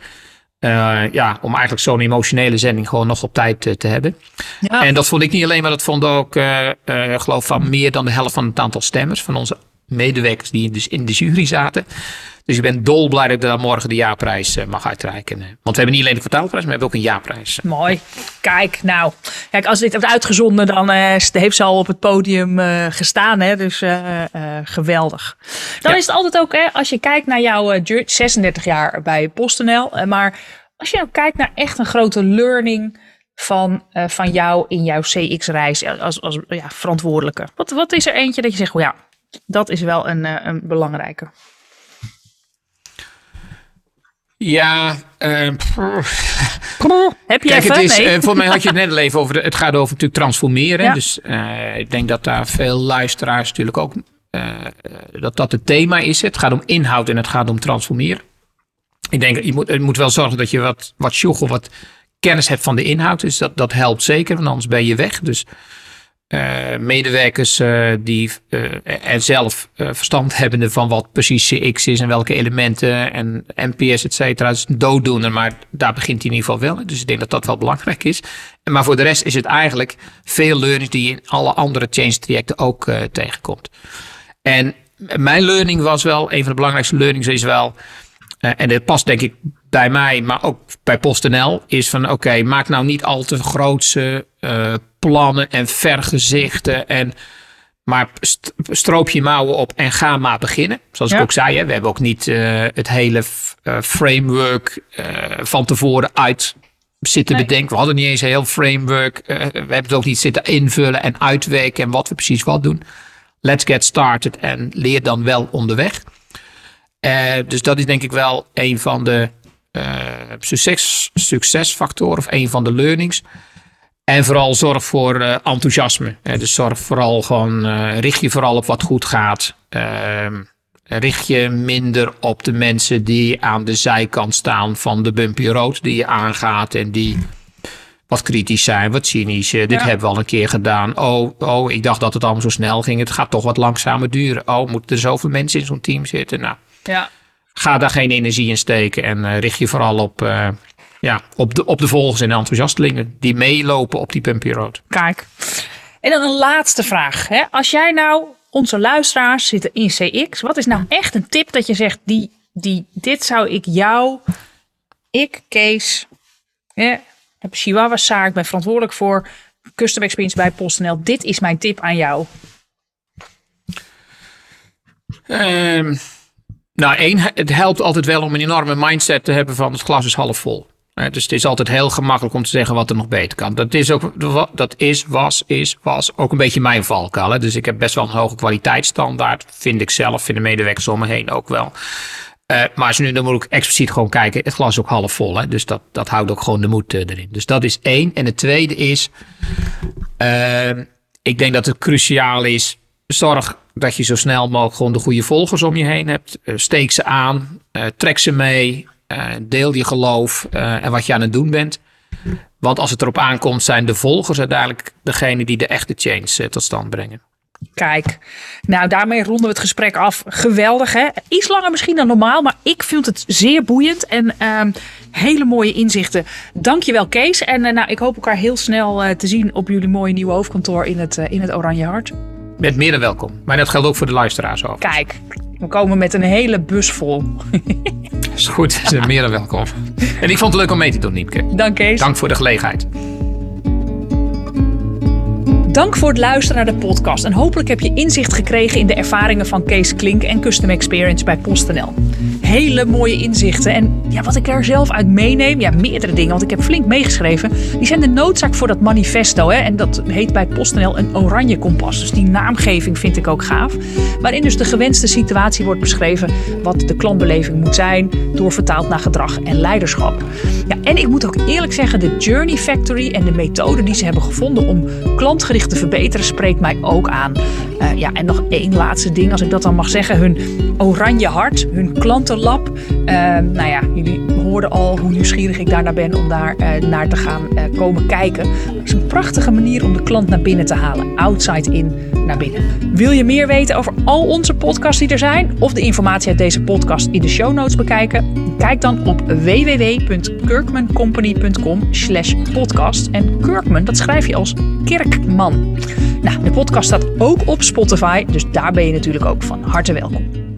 Eh, ja, om eigenlijk zo'n emotionele zending gewoon nog op tijd eh, te hebben. Ja. En dat vond ik niet alleen, maar dat vond ook, eh, geloof van meer dan de helft van het aantal stemmers van onze medewerkers die dus in de jury zaten. Dus Dus ik ben dolblij dat ik daar morgen de jaarprijs eh, mag uitreiken. Want we hebben niet alleen de kwartaalprijs, maar we hebben ook een jaarprijs. Mooi. Kijk, nou. Kijk, als dit wordt uitgezonden, dan uh, heeft ze al op het podium uh, gestaan. Hè? Dus geweldig. Dan Ja. is het altijd ook, hè, als je kijkt naar jouw journey, 36 jaar bij PostNL. maar als je nou kijkt naar echt een grote learning van, van jou in jouw CX-reis als, als ja, verantwoordelijke. Wat, wat is er eentje dat je zegt, oh ja, dat is wel een, een belangrijke. Ja, uh, heb je Kijk, even? het is, uh, voor mij had je het net al even over. De, het gaat over natuurlijk transformeren. Ja. Dus uh, ik denk dat daar veel luisteraars natuurlijk ook. Dat dat het thema is. Het gaat om inhoud en het gaat om transformeren. Ik denk, je moet, je moet wel zorgen dat je wat, wat sjoeg of wat kennis hebt van de inhoud. Dus dat, dat helpt zeker, want anders ben je weg. Dus uh, medewerkers uh, die uh, zelf verstand hebben van wat precies CX is en welke elementen en NPS, et cetera. Dat is dooddoener, maar daar begint hij in ieder geval wel. Dus ik denk dat dat wel belangrijk is. Maar voor de rest is het eigenlijk veel learnings die je in alle andere change trajecten ook tegenkomt. En mijn learning was wel, een van de belangrijkste learnings is wel, en dit past denk ik bij mij, maar ook bij PostNL, is van oké, okay, maak nou niet al te grootse uh, plannen en vergezichten. En, maar st stroop je mouwen op en ga maar beginnen. Zoals Ja. ik ook zei, hè, we hebben ook niet uh, het hele uh, framework van tevoren uit zitten Nee. bedenken. We hadden niet eens een heel framework. we hebben het ook niet zitten invullen en uitwerken en wat we precies wat doen. Let's get started en leer dan wel onderweg. Dus dat is denk ik wel een van de succes, succesfactoren of een van de learnings. En vooral zorg voor uh, enthousiasme. Uh, dus zorg vooral gewoon, richt je vooral op wat goed gaat. Ehm, richt je minder op de mensen die aan de zijkant staan van de bumpy road die je aangaat en die wat kritisch zijn, wat cynisch. dit Ja. hebben we al een keer gedaan. Oh, oh, ik dacht dat het allemaal zo snel ging. Het gaat toch wat langzamer duren. Oh, moeten er zoveel mensen in zo'n team zitten? Nou, Ja. Ga daar geen energie in steken en uh, richt je vooral op, uh, ja, op, de, op de volgers en de enthousiastelingen die meelopen op die Pumpy Road. Kijk. En dan een laatste vraag. Hè? Als jij nou, onze luisteraars zitten in CX, wat is nou echt een tip dat je zegt, die, die, dit zou ik jou, ik, Kees, hè, heb Chihuahua Saar, ik ben verantwoordelijk voor Custom Experience bij PostNL. Dit is mijn tip aan jou. Um, nou, één, het helpt altijd wel om een enorme mindset te hebben van het glas is half vol. Dus het is altijd heel gemakkelijk om te zeggen wat er nog beter kan. Dat is ook, dat is, was, is, was ook een beetje mijn valkuil. Dus ik heb best wel een hoge kwaliteitsstandaard, vind ik zelf, vinden medewerkers om me heen ook wel. Uh, maar nu, dan moet ik expliciet gewoon kijken, het glas is ook half vol. Hè? Dus dat, dat houdt ook gewoon de moed uh, erin. Dus dat is één. En het tweede is, uh, ik denk dat het cruciaal is, zorg dat je zo snel mogelijk gewoon de goede volgers om je heen hebt. Uh, steek ze aan, uh, trek ze mee, uh, deel je geloof en wat je aan het doen bent. Want als het erop aankomt, zijn de volgers uiteindelijk degene die de echte change tot stand brengen. Kijk, nou daarmee ronden we het gesprek af. Geweldig hè? Iets langer misschien dan normaal, maar ik vind het zeer boeiend en um, hele mooie inzichten. Dankjewel Kees en nou, ik hoop elkaar heel snel te zien op jullie mooie nieuwe hoofdkantoor in het, in het Oranje Hart. Met meer dan welkom. Maar dat geldt ook voor de luisteraars over. Kijk, we komen met een hele bus vol. is goed, ze zijn meer dan welkom. En ik vond het leuk om mee te doen, Niepke. Dank Kees. Dank voor de gelegenheid. Dank voor het luisteren naar de podcast. En hopelijk heb je inzicht gekregen in de ervaringen van Kees Klink en Custom Experience bij PostNL. Hele mooie inzichten. En ja, wat ik er zelf uit meeneem, ja, meerdere dingen, want ik heb flink meegeschreven. Die zijn de noodzaak voor dat manifesto. Hè? En dat heet bij PostNL een oranje kompas. Dus die naamgeving vind ik ook gaaf. Waarin dus de gewenste situatie wordt beschreven. Wat de klantbeleving moet zijn. Doorvertaald naar gedrag en leiderschap. Ja, en ik moet ook eerlijk zeggen, de Journey Factory en de methode die ze hebben gevonden om klantgericht te verbeteren, spreekt mij ook aan. Uh, ja, en nog één laatste ding, als ik dat dan mag zeggen. Hun oranje hart, hun klantenlab. Uh, nou ja, jullie hoorden al hoe nieuwsgierig ik daarnaar ben om daar uh, naar te gaan komen kijken. Dat is een prachtige manier om de klant naar binnen te halen. Outside in naar binnen. Wil je meer weten over al onze podcasts die er zijn? Of de informatie uit deze podcast in de show notes bekijken? Kijk dan op www.kirkmancompany.com slash podcast. En Kirkman, dat schrijf je als Kirkman. Nou, de podcast staat ook op Spotify, dus daar ben je natuurlijk ook van harte welkom.